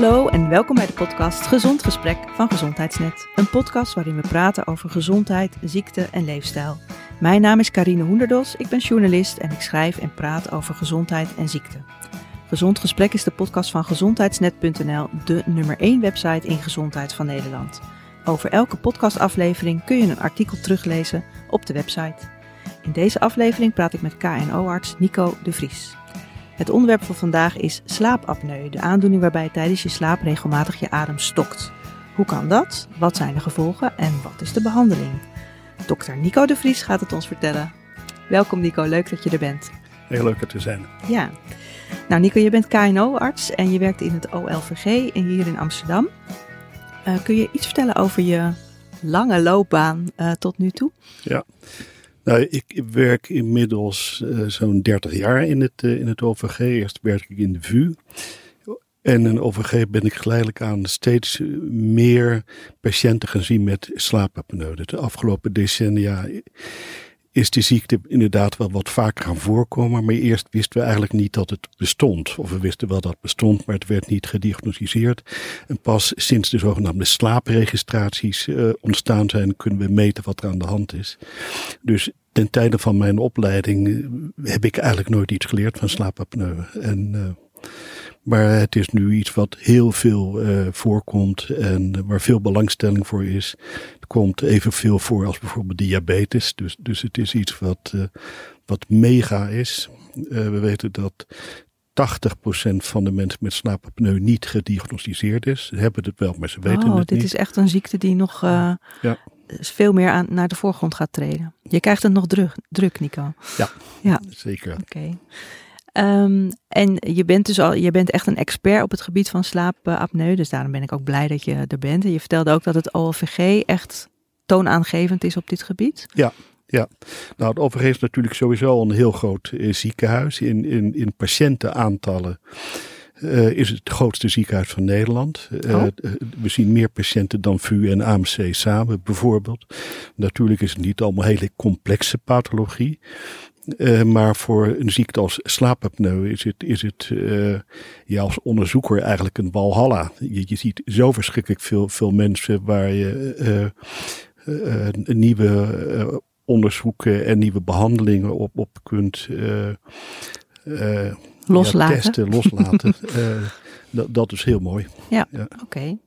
Hallo en welkom bij de podcast Gezond Gesprek van Gezondheidsnet. Een podcast waarin we praten over gezondheid, ziekte en leefstijl. Mijn naam is Karine Hoenderdos, ik ben journalist en ik schrijf en praat over gezondheid en ziekte. Gezond Gesprek is de podcast van gezondheidsnet.nl, de nummer 1 website in gezondheid van Nederland. Over elke podcastaflevering kun je een artikel teruglezen op de website. In deze aflevering praat ik met KNO-arts Nico de Vries. Het onderwerp van vandaag is slaapapneu, de aandoening waarbij tijdens je slaap regelmatig je adem stokt. Hoe kan dat? Wat zijn de gevolgen en wat is de behandeling? Dokter Nico de Vries gaat het ons vertellen. Welkom Nico, leuk dat je er bent. Heel leuk er te zijn. Ja. Nou Nico, je bent KNO-arts en je werkt in het OLVG hier in Amsterdam. Uh, kun je iets vertellen over je lange loopbaan uh, tot nu toe? Ja. Nou, ik werk inmiddels uh, zo'n 30 jaar in het, uh, in het OVG. Eerst werk ik in de VU. En in OVG ben ik geleidelijk aan steeds meer patiënten gaan zien met slaapapneu. De afgelopen decennia is die ziekte inderdaad wel wat vaker gaan voorkomen. Maar eerst wisten we eigenlijk niet dat het bestond. Of we wisten wel dat het bestond, maar het werd niet gediagnosticeerd. En pas sinds de zogenaamde slaapregistraties uh, ontstaan zijn, kunnen we meten wat er aan de hand is. Dus ten tijde van mijn opleiding heb ik eigenlijk nooit iets geleerd van slaapapneu. En... Uh, maar het is nu iets wat heel veel voorkomt en waar veel belangstelling voor is. Komt evenveel voor als bijvoorbeeld diabetes. Dus, dus het is iets wat, uh, wat mega is. Uh, we weten dat 80% van de mensen met slaapapneu niet gediagnosticeerd is. Ze hebben het wel, maar ze weten oh, het dit niet. is echt een ziekte die nog ja. veel meer aan, naar de voorgrond gaat treden. Je krijgt het nog druk, druk Nico. Ja, ja. zeker. Oké. Okay. Um, en je bent dus al, je bent echt een expert op het gebied van slaapapneu. Dus daarom ben ik ook blij dat je er bent. En je vertelde ook dat het OLVG echt toonaangevend is op dit gebied. Ja, ja. Nou, het OLVG is natuurlijk sowieso een heel groot uh, ziekenhuis. In, in, in patiëntenaantallen uh, is het, het grootste ziekenhuis van Nederland. Uh, oh. We zien meer patiënten dan VU en AMC samen, bijvoorbeeld. Natuurlijk is het niet allemaal hele complexe pathologie. Uh, maar voor een ziekte als slaapapneu is het, is het uh, ja, als onderzoeker eigenlijk een walhalla. Je, je ziet zo verschrikkelijk veel, veel mensen waar je uh, nieuwe onderzoeken en nieuwe behandelingen op, op kunt loslaten. Ja, testen, loslaten. dat, dat is heel mooi. Ja, ja. oké. Okay.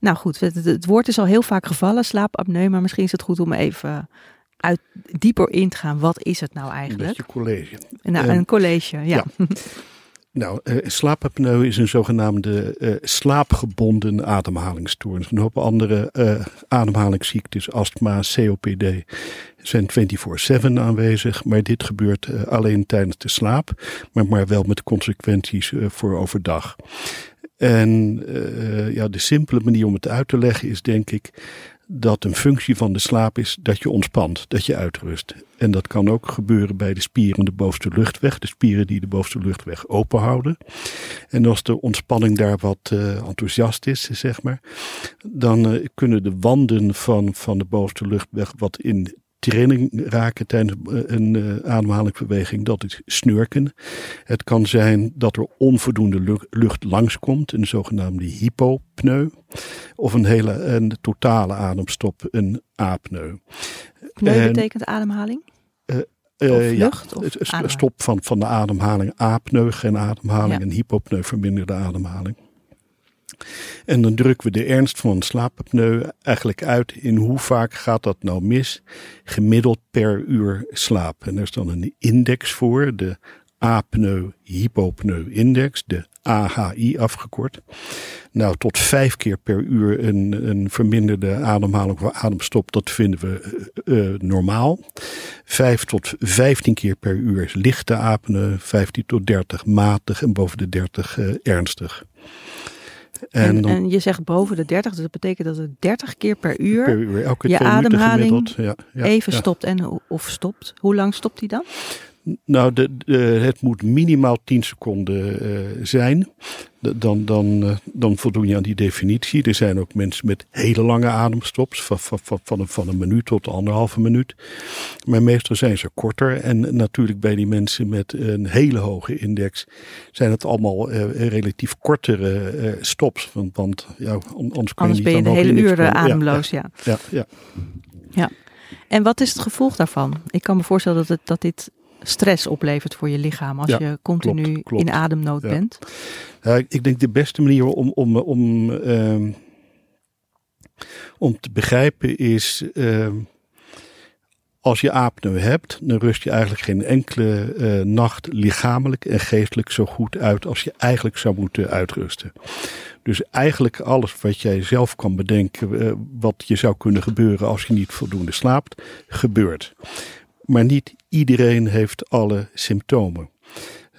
Nou goed, het, het, woord is al heel vaak gevallen, slaapapneu, maar misschien is het goed om even uit dieper in te gaan. Wat is het nou eigenlijk? Een college. Nou, een college, ja. ja. Nou, uh, slaapapneu is een zogenaamde uh, slaapgebonden ademhalingsstoornis. Een hoop andere uh, ademhalingsziektes, astma, COPD, zijn 24-7 aanwezig. Maar dit gebeurt alleen tijdens de slaap, maar, maar wel met consequenties voor overdag. En ja, de simpele manier om het uit te leggen is denk ik dat een functie van de slaap is dat je ontspant, dat je uitrust. En dat kan ook gebeuren bij de spieren de bovenste luchtweg, de spieren die de bovenste luchtweg open houden. En als de ontspanning daar wat uh, enthousiast is, zeg maar, dan uh, kunnen de wanden van, van de bovenste luchtweg wat in training raken tijdens een uh, ademhalingsbeweging, dat is snurken. Het kan zijn dat er onvoldoende lucht langskomt, een zogenaamde hypopneu. Of een hele een totale ademstop, een apneu. Pneu en, betekent ademhaling? Uh, uh, lucht, ja, of stop van, van de ademhaling. Apneu, geen ademhaling. Ja. En hypopneu, verminderde ademhaling. En dan drukken we de ernst van slaapapneu eigenlijk uit in hoe vaak gaat dat nou mis, gemiddeld per uur slaap. En er is dan een index voor, de apneu-hypopneu-index, de AHI afgekort. Nou, tot vijf keer per uur een, een verminderde ademhaling of ademstop, dat vinden we uh, normaal. Vijf tot vijftien keer per uur is lichte apneu, 15 tot 30 matig en boven de 30 uh, ernstig. En, en, en, je zegt boven de 30, dus dat betekent dat het 30 keer per uur, per uur elke je ademhaling ja, ja, even ja. stopt en of stopt. Hoe lang stopt die dan? Nou, de, de, het moet minimaal 10 seconden uh, zijn. Dan, dan, uh, dan voldoen je aan die definitie. Er zijn ook mensen met hele lange ademstops, van, van, van, een, van een minuut tot anderhalve minuut. Maar meestal zijn ze korter. En natuurlijk bij die mensen met een hele hoge index zijn het allemaal uh, relatief kortere uh, stops. Want, want ja, anders, anders je ben je de hele uur ademloos. Ja, ja. ja. ja. En wat is het gevolg daarvan? Ik kan me voorstellen dat, het, dat dit stress oplevert voor je lichaam als je continu klopt, klopt. in ademnood Ja. bent. Ja, ik denk de beste manier om, om, om, ehm, om te begrijpen is. ehm, als je apneu hebt, dan rust je eigenlijk geen enkele eh, nacht lichamelijk en geestelijk zo goed uit als je eigenlijk zou moeten uitrusten. Dus eigenlijk alles wat jij zelf kan bedenken, eh, wat je zou kunnen gebeuren als je niet voldoende slaapt, gebeurt. Maar niet iedereen heeft alle symptomen.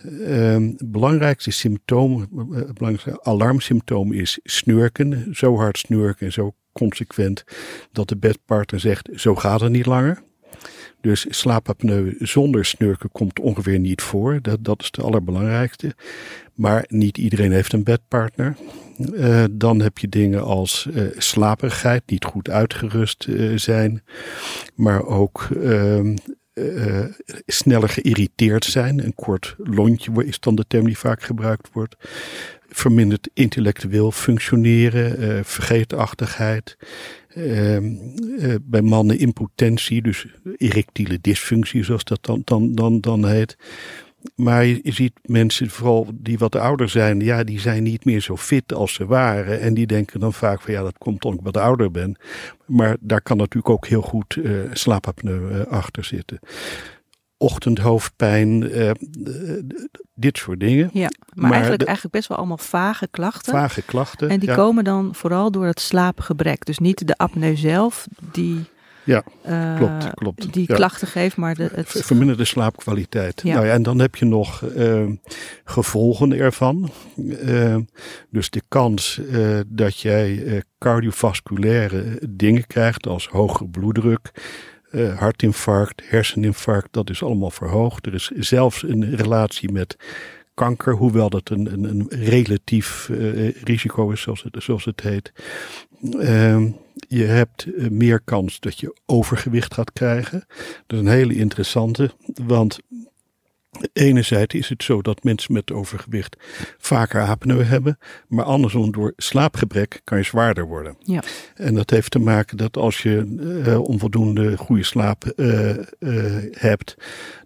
Ehm, het belangrijkste symptoom, eh, belangrijkste alarmsymptoom is snurken. Zo hard snurken en zo consequent dat de bedpartner zegt: zo gaat het niet langer. Dus slaapapneu zonder snurken komt ongeveer niet voor. Dat, dat is het allerbelangrijkste. Maar niet iedereen heeft een bedpartner. Uh, dan heb je dingen als uh, slaperigheid, niet goed uitgerust zijn. Maar ook uh, sneller geïrriteerd zijn. Een kort lontje is dan de term die vaak gebruikt wordt. Verminderd intellectueel functioneren, vergeetachtigheid. Uh, uh, bij mannen impotentie, dus erectiele dysfunctie, zoals dat dan, dan, dan, dan heet. Maar je, ziet mensen, vooral die wat ouder zijn, ja, die zijn niet meer zo fit als ze waren. En die denken dan vaak van ja, dat komt omdat ik wat ouder ben. Maar daar kan natuurlijk ook heel goed uh, slaapapneu achter zitten ochtendhoofdpijn, uh, dit soort dingen. Ja, maar, maar eigenlijk, de, eigenlijk best wel allemaal vage klachten. Vage klachten. En die ja. komen dan vooral door het slaapgebrek. Dus niet de apneu zelf die, ja, uh, klopt, klopt. die ja. klachten geeft, maar de, het... verminderde slaapkwaliteit. Ja. Nou ja, en dan heb je nog uh, gevolgen ervan. Uh, dus de kans dat jij cardiovasculaire dingen krijgt als hoge bloeddruk. Uh, hartinfarct, herseninfarct, dat is allemaal verhoogd. Er is zelfs een relatie met kanker, hoewel dat een, een, een relatief uh, risico is, zoals het, zoals het heet. Uh, je hebt uh, meer kans dat je overgewicht gaat krijgen. Dat is een hele interessante, want Enerzijds is het zo dat mensen met overgewicht vaker apneu hebben, maar andersom door slaapgebrek kan je zwaarder worden. Ja. En dat heeft te maken dat als je uh, onvoldoende goede slaap uh, uh, hebt,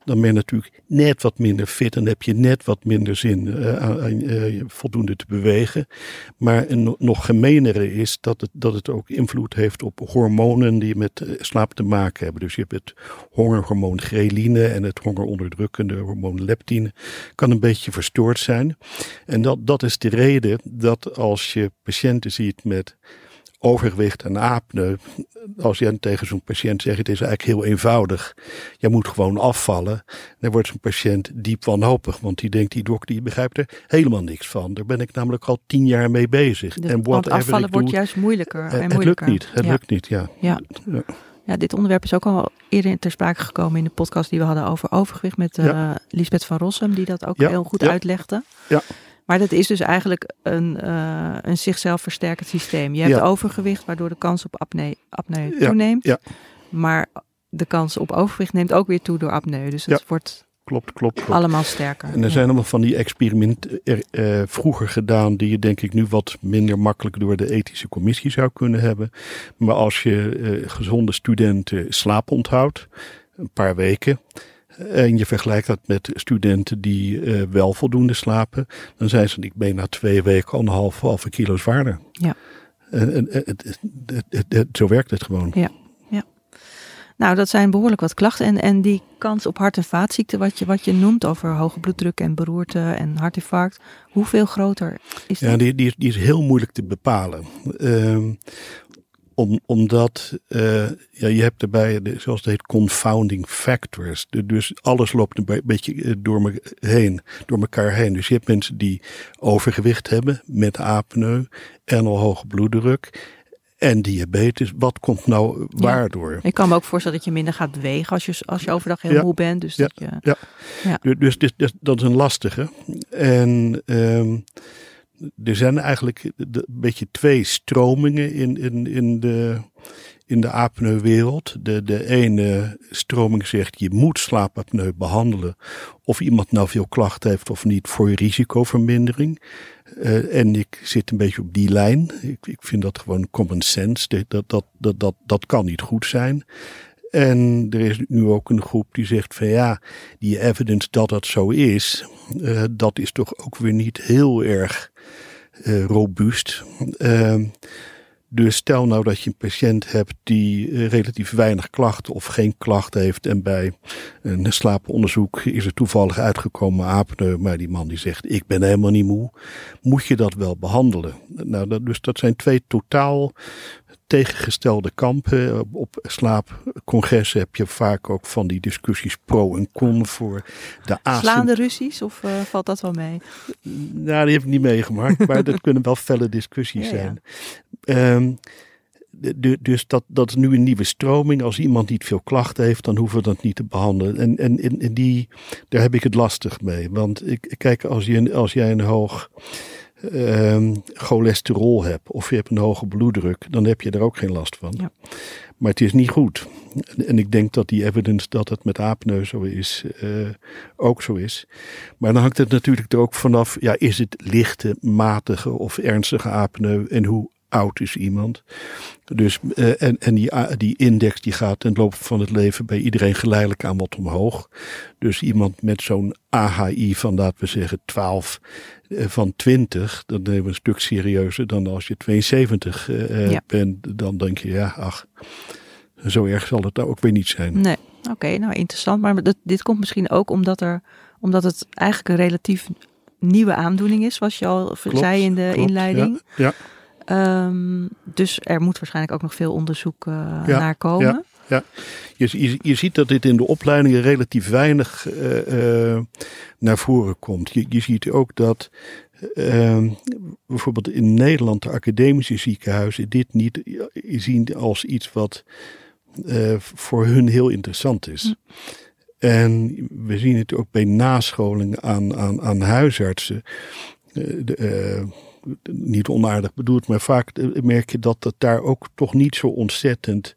dan ben je natuurlijk net wat minder fit en heb je net wat minder zin aan, voldoende te bewegen. Maar een nog gemeenere is dat het, dat het ook invloed heeft op hormonen die met slaap te maken hebben. Dus je hebt het hongerhormoon ghreline en het hongeronderdrukkende hormoon leptine kan een beetje verstoord zijn. En dat, dat is de reden dat als je patiënten ziet met overgewicht en apneu, als je tegen zo'n patiënt zegt, het is eigenlijk heel eenvoudig. Je moet gewoon afvallen. Dan wordt zo'n patiënt diep wanhopig, want die denkt, die dokter die begrijpt er helemaal niks van. Daar ben ik namelijk al tien jaar mee bezig. De, en want afvallen wordt juist moeilijker en het moeilijker. lukt niet, het ja. lukt niet, ja. ja. ja. Ja, dit onderwerp is ook al eerder ter sprake gekomen in de podcast die we hadden over overgewicht met uh, ja. Lisbeth van Rossum, die dat ook ja. heel goed ja. uitlegde. Ja. Maar dat is dus eigenlijk een, uh, een zichzelf versterkend systeem. Je hebt overgewicht, waardoor de kans op apneu, apneu toeneemt. Ja. Maar de kans op overgewicht neemt ook weer toe door apneu. Dus het wordt klopt, klopt, klopt. allemaal sterker. En er zijn allemaal van die experimenten er, uh, vroeger gedaan die je denk ik nu wat minder makkelijk door de ethische commissie zou kunnen hebben. Maar als je uh, gezonde studenten slaap onthoudt, een paar weken, en je vergelijkt dat met studenten die uh, wel voldoende slapen, dan zijn ze, ik ben na twee weken anderhalf halve kilo zwaarder. Ja. En, en, het, zo werkt het gewoon. Ja. Nou, dat zijn behoorlijk wat klachten. En, en die kans op hart- en vaatziekten, wat je, wat je noemt over hoge bloeddruk en beroerte en hartinfarct, hoeveel groter is dat? Ja, die, die, die is heel moeilijk te bepalen. Uh, om, omdat uh, ja, je hebt erbij, de, zoals het heet, confounding factors. De, dus alles loopt een beetje door, me heen, door elkaar heen. Dus je hebt mensen die overgewicht hebben met apneu en al hoge bloeddruk. En diabetes, wat komt nou waardoor? Ja. Ik kan me ook voorstellen dat je minder gaat wegen als je, als je overdag heel ja. moe bent. Dus, ja. dat, je, ja. Dus, dus, dus, dat is een lastige. En um, er zijn eigenlijk een beetje twee stromingen in, in, in de, in de apneuwereld. De, de ene stroming zegt je moet slaapapneu behandelen. Of iemand nou veel klachten heeft of niet voor risicovermindering. Uh, en ik zit een beetje op die lijn. Ik, ik vind dat gewoon common sense. Dat, dat, dat, dat, dat kan niet goed zijn. En er is nu ook een groep die zegt van ja, die evidence dat dat zo is, uh, dat is toch ook weer niet heel erg uh, robuust. Uh, dus stel nou dat je een patiënt hebt die uh, relatief weinig klachten of geen klachten heeft en bij een slaaponderzoek is er toevallig uitgekomen apneu, maar die man die zegt ik ben helemaal niet moe, moet je dat wel behandelen. Nou, dat, dus dat zijn twee totaal tegengestelde kampen. Op slaapcongressen heb je vaak ook van die discussies pro en con voor de ASIM. Slaande ruzies of uh, valt dat wel mee? Nou, die heb ik niet meegemaakt, maar dat kunnen wel felle discussies ja, zijn. Um, de, dus dat, dat is nu een nieuwe stroming. Als iemand niet veel klachten heeft, dan hoeven we dat niet te behandelen. En, en, en die, daar heb ik het lastig mee. Want ik, kijk, als, je, als jij een hoog uh, cholesterol hebt of je hebt een hoge bloeddruk, dan heb je er ook geen last van. Ja. Maar het is niet goed. En ik denk dat die evidence dat het met apneu zo is, uh, ook zo is. Maar dan hangt het natuurlijk er ook vanaf, ja, is het lichte, matige of ernstige apneu en hoe oud is iemand. Dus, uh, en en die, die index die gaat in de loop van het leven bij iedereen geleidelijk aan wat omhoog. Dus iemand met zo'n AHI van, laten we zeggen, 12 uh, eh, van 20, dan nemen we een stuk serieuzer dan als je 72 uh, ja. bent. Dan denk je, ja, ach, zo erg zal het nou ook weer niet zijn. Nee, oké, nou interessant. Maar dit, dit komt misschien ook omdat, er, omdat het eigenlijk een relatief nieuwe aandoening is, zoals je al klopt, zei in de klopt, inleiding. ja. ja. Um, dus er moet waarschijnlijk ook nog veel onderzoek uh, ja, naar komen. Ja, ja. Je, je, je, ziet dat dit in de opleidingen relatief weinig uh, uh, naar voren komt. Je, je ziet ook dat ehm, bijvoorbeeld in Nederland de academische ziekenhuizen dit niet zien als iets wat voor hun heel interessant is. Hm. En we zien het ook bij nascholing aan, aan, aan huisartsen. De, niet onaardig bedoeld, maar vaak merk je dat het daar ook toch niet zo ontzettend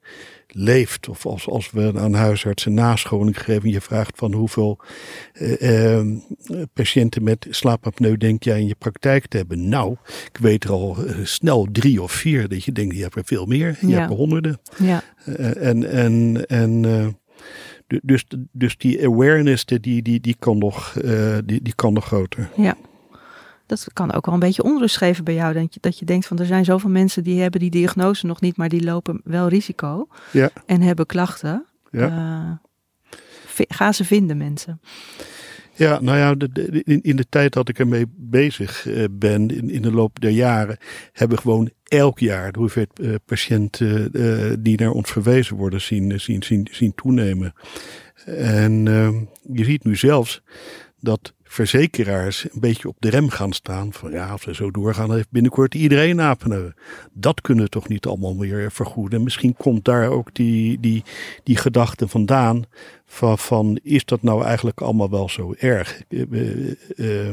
leeft. Of als, als we aan huisartsen nascholing geven, je vraagt van hoeveel eh, eh, patiënten met slaapapneu denk jij in je praktijk te hebben. Nou, ik weet er al uh, snel drie of vier dat je denkt, je hebt er veel meer. Je ja. hebt er honderden. Ja. En en, en dus, dus die awareness, die, die, die, kan, nog, die, die kan nog groter. Ja dat kan ook wel een beetje onrust geven bij jou. Dat je, dat je denkt van er zijn zoveel mensen die hebben die diagnose nog niet, maar die lopen wel risico ja. en hebben klachten. Ja. Uh, ga ze vinden mensen. Ja, nou ja, de, de, in, in, de tijd dat ik ermee bezig uh, ben, in, in de loop der jaren, hebben we gewoon elk jaar de hoeveelheid uh, patiënten die naar ons verwezen worden zien, zien, zien, zien toenemen. En ehm, je ziet nu zelfs dat verzekeraars een beetje op de rem gaan staan. Van ja, als we zo doorgaan, heeft binnenkort iedereen apneu. Dat kunnen we toch niet allemaal meer vergoeden. En misschien komt daar ook die, die, die gedachte vandaan. Van, van is dat nou eigenlijk allemaal wel zo erg? Uh, uh,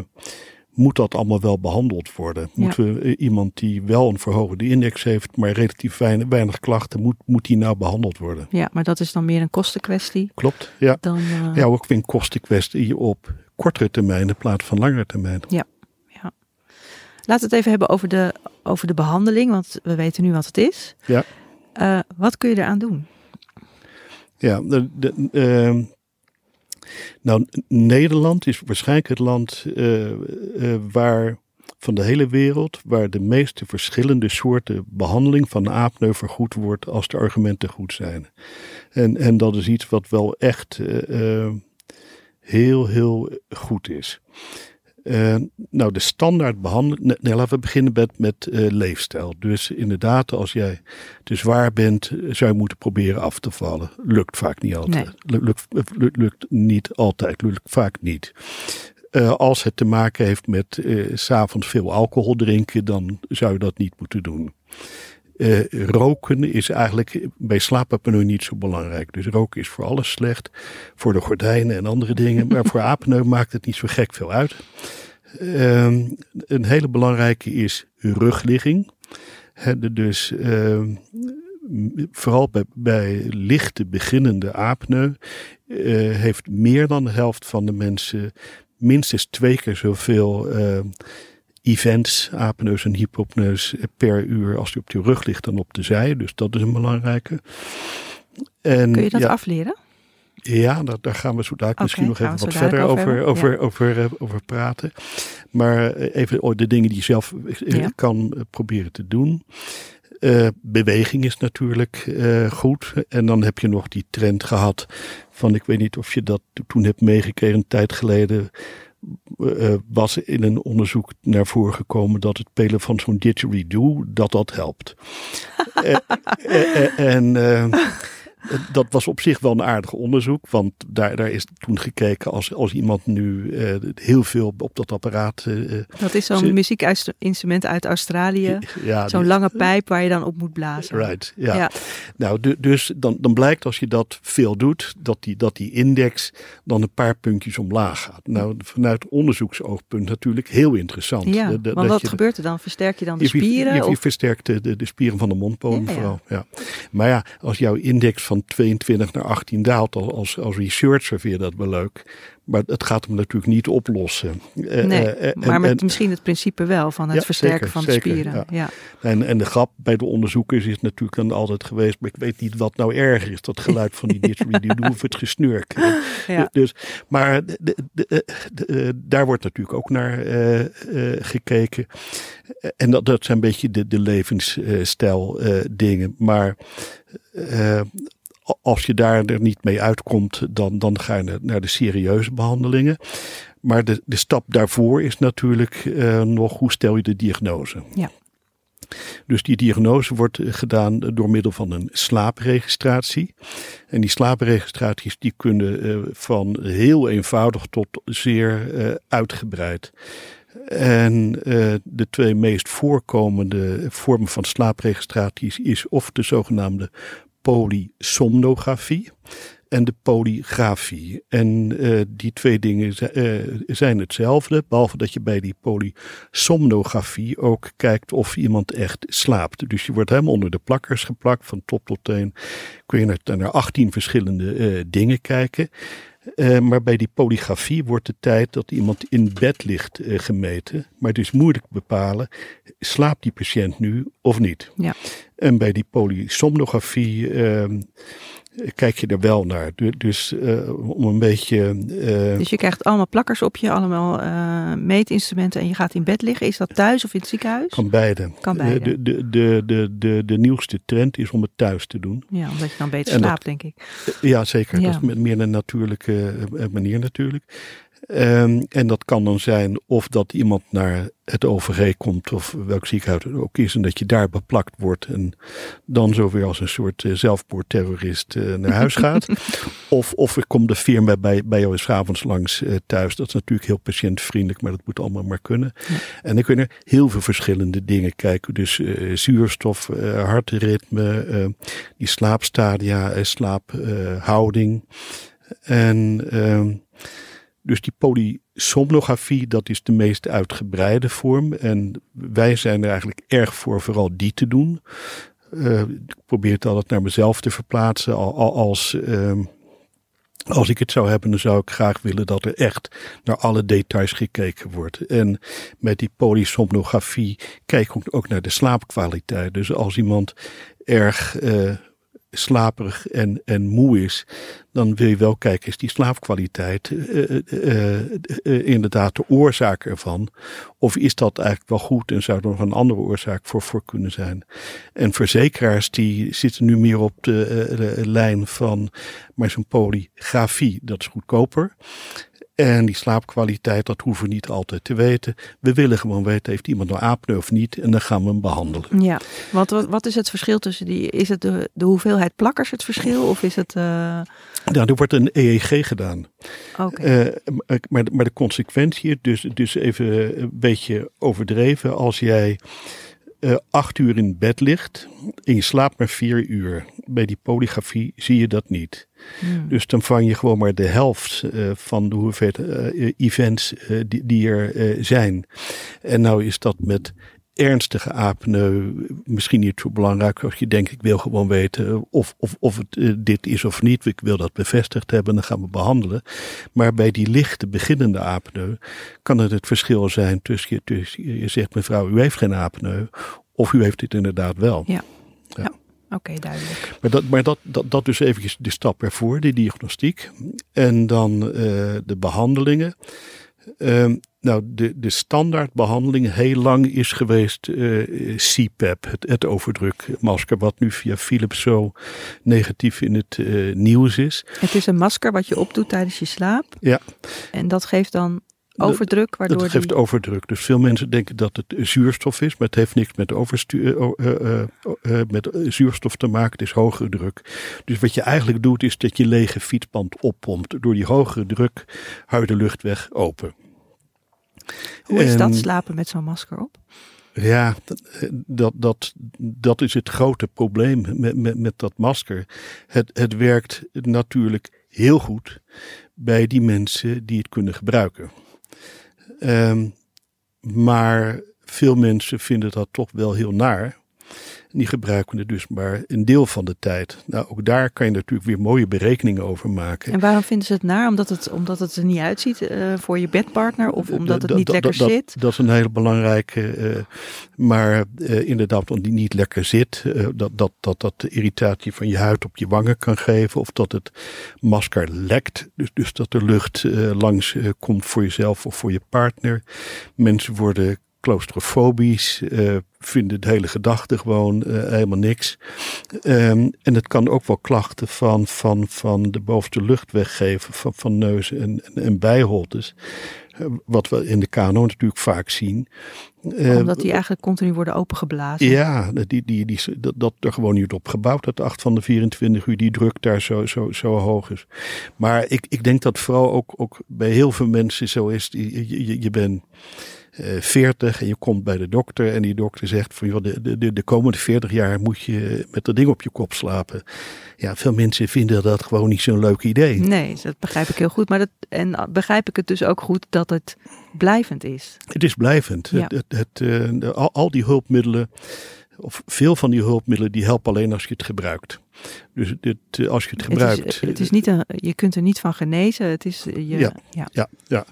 moet dat allemaal wel behandeld worden? Ja. Moeten we iemand die wel een verhoogde index heeft, maar relatief weinig, weinig klachten, moet, moet die nou behandeld worden? Ja, maar dat is dan meer een kostenkwestie. Klopt, ja. Dan, uh... Ja, ook weer een kostenkwestie op kortere termijn in plaats van langere termijn. Ja, ja. Laten we het even hebben over de, over de behandeling, want we weten nu wat het is. Ja. Uh, wat kun je eraan doen? Ja, de, de, uh, nou, Nederland is waarschijnlijk het land uh, waar van de hele wereld waar de meeste verschillende soorten behandeling van apneu vergoed wordt als de argumenten goed zijn. En, en dat is iets wat wel echt heel, heel goed is. Uh, nou, de standaard behandeling. Nee, laten we beginnen met, met uh, leefstijl. Dus inderdaad, als jij te zwaar bent, zou je moeten proberen af te vallen. Lukt vaak niet altijd. Nee. Lukt, lukt, lukt, niet altijd, lukt vaak niet. Uh, als het te maken heeft met s s'avonds veel alcohol drinken, dan zou je dat niet moeten doen. Uh, roken is eigenlijk bij slaapapneu niet zo belangrijk. Dus roken is voor alles slecht. Voor de gordijnen en andere dingen. Maar voor apneu maakt het niet zo gek veel uit. Ehm, een hele belangrijke is rugligging. dus ehm, vooral bij, bij lichte beginnende apneu uh, heeft meer dan de helft van de mensen minstens twee keer zoveel uh, events, apneus en hypopneus per uur als die op je rug ligt dan op de zij. Dus dat is een belangrijke. En, Kun je dat afleren? Ja, daar, daar, gaan we zo dadelijk misschien nog even wat verder over, over, over, eh, over, praten. Maar even de dingen die je zelf kan proberen te doen. Uh, beweging is natuurlijk uh, goed. En dan heb je nog die trend gehad van, ik weet niet of je dat toen hebt meegekregen, een tijd geleden uh, was in een onderzoek naar voren gekomen dat het spelen van zo'n didgeridoo, dat dat helpt. en dat was op zich wel een aardig onderzoek, want daar, daar is toen gekeken als, als iemand nu uh, heel veel op dat apparaat. Uh, dat is zo'n muziekinstrument uit Australië. Ja, zo'n lange pijp waar je dan op moet blazen. Right, ja. ja. Nou, dus dan, dan blijkt als je dat veel doet, dat die, dat die index dan een paar puntjes omlaag gaat. Nou, vanuit onderzoeksoogpunt natuurlijk heel interessant. Ja, de, want wat gebeurt er dan? Versterk je dan de spieren? Je, je, je versterkt de, de, spieren van de mondboom vooral. Ja. Maar ja, als jouw index van 22 naar 18 daalt. Als, als researcher vind je dat wel leuk. Maar het gaat hem natuurlijk niet oplossen. Eh, nee, uh, maar met misschien het principe wel van het versterken van de spieren. Ja. En, en de grap bij de onderzoekers is natuurlijk dan altijd geweest, maar ik weet niet wat nou erger is. Dat geluid van die didgeridoo of het gesnurk. Ja. Dus, maar de, de, daar wordt natuurlijk ook naar gekeken. En dat, dat zijn een beetje de, de levensstijl dingen. Maar als je daar er niet mee uitkomt, dan, dan ga je naar de serieuze behandelingen. Maar de, de stap daarvoor is natuurlijk uh, nog hoe stel je de diagnose. Ja. Dus die diagnose wordt gedaan door middel van een slaapregistratie. En die slaapregistraties die kunnen uh, van heel eenvoudig tot zeer uh, uitgebreid. En uh, de twee meest voorkomende vormen van slaapregistraties is of de zogenaamde polysomnografie en de polygrafie. En uh, die twee dingen uh, zijn hetzelfde, behalve dat je bij die polysomnografie ook kijkt of iemand echt slaapt. Dus je wordt helemaal onder de plakkers geplakt, van top tot teen. Kun je naar, naar 18 verschillende uh, dingen kijken. Uh, maar bij die polygrafie wordt de tijd dat iemand in bed ligt uh, gemeten. Maar het is moeilijk bepalen, slaapt die patiënt nu of niet? Ja. En bij die polysomnografie uh, kijk je er wel naar. Dus uh, om een beetje. Uh, dus je krijgt allemaal plakkers op je, allemaal uh, meetinstrumenten en je gaat in bed liggen. Is dat thuis of in het ziekenhuis? Kan beide. Kan beide. De, de, de, de, de, de nieuwste trend is om het thuis te doen. Ja, omdat je dan beter slaapt, denk ik. Ja, zeker. Ja. Dat is met meer een natuurlijke manier natuurlijk. Um, en dat kan dan zijn of dat iemand naar het OVG komt of welk ziekenhuis het ook is en dat je daar beplakt wordt en dan zo weer als een soort uh, zelfmoordterrorist uh, naar huis gaat. of, of er komt de firma bij, bij jou eens avonds langs uh, thuis. Dat is natuurlijk heel patiëntvriendelijk, maar dat moet allemaal maar kunnen. Ja. En dan kunnen heel veel verschillende dingen kijken. Dus zuurstof, hartritme, die slaapstadia, slaaphouding. en ehm, dus die polysomnografie, dat is de meest uitgebreide vorm. En wij zijn er eigenlijk erg voor vooral die te doen. Uh, ik probeer het altijd naar mezelf te verplaatsen. Als, uh, als ik het zou hebben, dan zou ik graag willen dat er echt naar alle details gekeken wordt. En met die polysomnografie kijk ik ook naar de slaapkwaliteit. Dus als iemand erg uh, slaperig en, en moe is, dan wil je wel kijken, is die slaapkwaliteit uh, uh, uh, inderdaad de oorzaak ervan? Of is dat eigenlijk wel goed en zou er nog een andere oorzaak voor, voor kunnen zijn? En verzekeraars die zitten nu meer op de, de lijn van, maar zo'n polygrafie, dat is goedkoper. En die slaapkwaliteit, dat hoeven we niet altijd te weten. We willen gewoon weten, heeft iemand nou apneu of niet? En dan gaan we hem behandelen. Ja, wat, wat, wat is het verschil tussen die, is het de, de hoeveelheid plakkers het verschil? Of is het... Uh... Nou, er wordt een EEG gedaan. Oké. Okay. Uh, maar, maar de consequentie, dus, dus even een beetje overdreven. Als jij uh, acht uur in bed ligt en je slaapt maar vier uur. Bij die polygrafie zie je dat niet. Hmm. Dus dan vang je gewoon maar de helft uh, van de hoeveelheid uh, events die, die, er zijn. En nou is dat met ernstige apneu misschien niet zo belangrijk als je denkt ik wil gewoon weten of, of, of het uh, dit is of niet. Ik wil dat bevestigd hebben, dan gaan we behandelen. Maar bij die lichte beginnende apneu kan het het verschil zijn tussen je, tussen, je zegt mevrouw u heeft geen apneu of u heeft dit inderdaad wel. Ja, ja. ja. Oké, duidelijk. Maar, dat, maar dat, dat, dat dus eventjes de stap ervoor, die diagnostiek. En dan uh, de behandelingen. Uh, nou, de, de standaardbehandeling heel lang is geweest uh, eh, CPAP, het, het overdrukmasker, wat nu via Philips zo negatief in het uh, nieuws is. Het is een masker wat je opdoet tijdens je slaap. Ja. En dat geeft dan overdruk, waardoor Het geeft overdruk. Dus veel mensen denken dat het zuurstof is, maar het heeft niks met, overstuur, uh, met zuurstof te maken. Het is hogere druk. Dus wat je eigenlijk doet, is dat je lege fietsband oppompt. Door die hogere druk hou je de luchtweg open. Hoe is dat slapen met zo'n masker op? Ja, dat, dat, dat is het grote probleem met, met, met dat masker. Het, het werkt natuurlijk heel goed bij die mensen die het kunnen gebruiken. Um, maar veel mensen vinden dat toch wel heel naar die gebruiken het dus maar een deel van de tijd. Nou, ook daar kan je natuurlijk weer mooie berekeningen over maken. En waarom vinden ze het naar? Omdat het, omdat het er niet uitziet uh, voor je bedpartner of omdat het niet lekker zit? Dat, is een hele belangrijke. Uh, maar uh, inderdaad, omdat die niet lekker zit. dat, dat, dat dat de irritatie van je huid op je wangen kan geven. Of dat het masker lekt. Dus, dus dat er lucht langs komt voor jezelf of voor je partner. Mensen worden claustrofobisch, uh, vinden de hele gedachte gewoon uh, helemaal niks. Um, en het kan ook wel klachten van, van, van de bovenste luchtweg geven, van, van neus en, en, en bijholtes. Uh, wat we in de KNO natuurlijk vaak zien. Omdat die eigenlijk continu worden opengeblazen. Ja, die, die, die, dat, dat er gewoon niet op gebouwd. Dat 8 van de 24 uur die druk daar zo, zo, zo hoog is. Maar ik, ik denk dat vooral ook, ook bij heel veel mensen zo is. Je, je, je bent 40 eh, en je komt bij de dokter en die dokter zegt van joh, de, de, de komende 40 jaar moet je met dat ding op je kop slapen. Ja, veel mensen vinden dat gewoon niet zo'n leuk idee. Nee, dat begrijp ik heel goed. Maar dat, en begrijp ik het dus ook goed dat het blijvend is. Het is blijvend. Ja. Het, het, uh, al, al die hulpmiddelen of veel van die hulpmiddelen die helpen alleen als je het gebruikt. Dus dit, eh, als je het gebruikt. Het is, het is niet een, je kunt er niet van genezen. Het is je, ja, ja. ja, ja.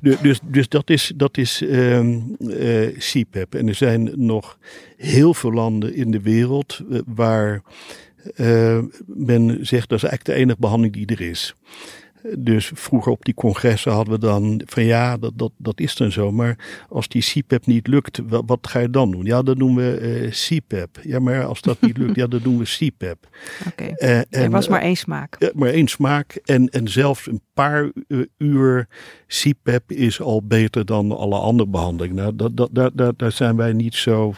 Dus, dus dat is, dat is um, uh, CPAP. En er zijn nog heel veel landen in de wereld uh, waar uh, men zegt dat is eigenlijk de enige behandeling die er is. Dus vroeger op die congressen hadden we dan van ja, dat, dat, dat is dan zo. Maar als die CPAP niet lukt, wat, wat ga je dan doen? Ja, dan doen we uh, CPAP. Ja, maar als dat niet lukt, ja, dan doen we CPAP. Oké, okay. uh, er was maar één smaak. Uh, maar één smaak. En, en zelfs een paar uur CPAP is al beter dan alle andere behandelingen. Nou, dat, dat, daar, daar, daar zijn wij niet zo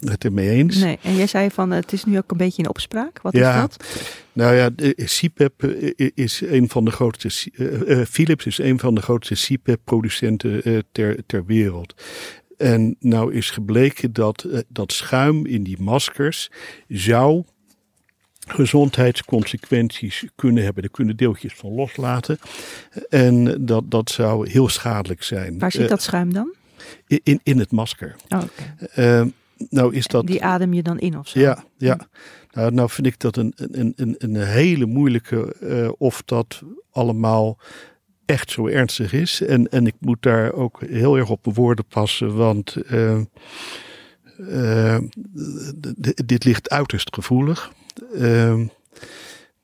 het ermee eens. Nee, en jij zei van het is nu ook een beetje in opspraak. Wat ja, is dat? Nou ja, CPAP is een van de grootste, uh, Philips is een van de grootste CPAP-producenten uh, ter, ter wereld. En nou is gebleken dat uh, dat schuim in die maskers zou gezondheidsconsequenties kunnen hebben. Er kunnen deeltjes van loslaten. En dat, dat zou heel schadelijk zijn. Waar zit dat schuim dan? In, in het masker. Oh, okay. Ehm, nou is dat... Die adem je dan in of zo? Ja, ja. Nou, nou vind ik dat een, een, een, een hele moeilijke uh, of dat allemaal echt zo ernstig is. En, en ik moet daar ook heel erg op mijn woorden passen, want uh, uh, dit ligt uiterst gevoelig.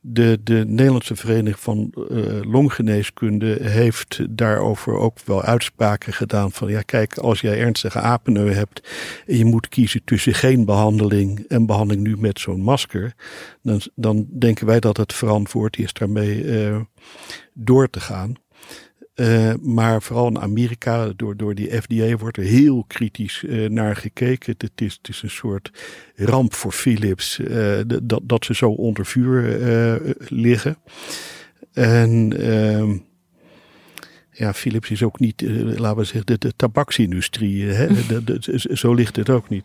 De, de Nederlandse Vereniging van uh, Longgeneeskunde heeft daarover ook wel uitspraken gedaan. Van ja, kijk, als jij ernstige apneu hebt en je moet kiezen tussen geen behandeling en behandeling nu met zo'n masker, dan, dan denken wij dat het verantwoord is daarmee uh, door te gaan. Uh, maar vooral in Amerika, door, door die FDA, wordt er heel kritisch uh, naar gekeken. Het is, het is een soort ramp voor Philips uh, dat, dat ze zo onder vuur liggen. En ehm, ja, Philips is ook niet, laten we zeggen, de, de tabaksindustrie. Hè? zo ligt het ook niet.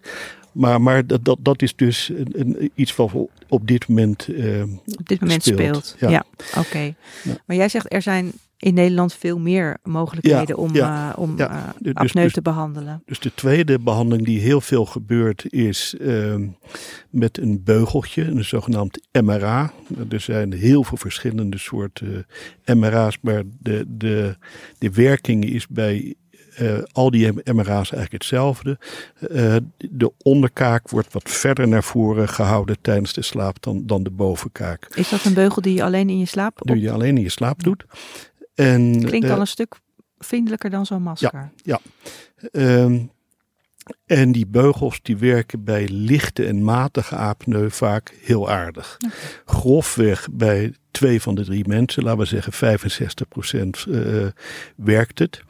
Maar, maar dat, dat, dat is dus een, een, iets wat op dit moment, uh, op dit moment speelt. Ja, oké. Maar jij zegt er zijn in Nederland veel meer mogelijkheden om, ja, uh, om ja. Uh, dus, dus, te behandelen. Dus de tweede behandeling die heel veel gebeurt is uh, met een beugeltje, een zogenaamd MRA. Er zijn heel veel verschillende soorten MRA's, maar de, de, de werking is bij uh, al die MRA's eigenlijk hetzelfde. Uh, de onderkaak wordt wat verder naar voren gehouden tijdens de slaap dan, dan de bovenkaak. Is dat een beugel die je alleen in je slaap Die je alleen in je slaap doet. En, Klinkt uh, al een stuk vriendelijker dan zo'n masker. Ja, ja. Um, en die beugels die werken bij lichte en matige apneu vaak heel aardig. Okay. Grofweg bij twee van de drie mensen, laten we zeggen 65% uh, werkt het.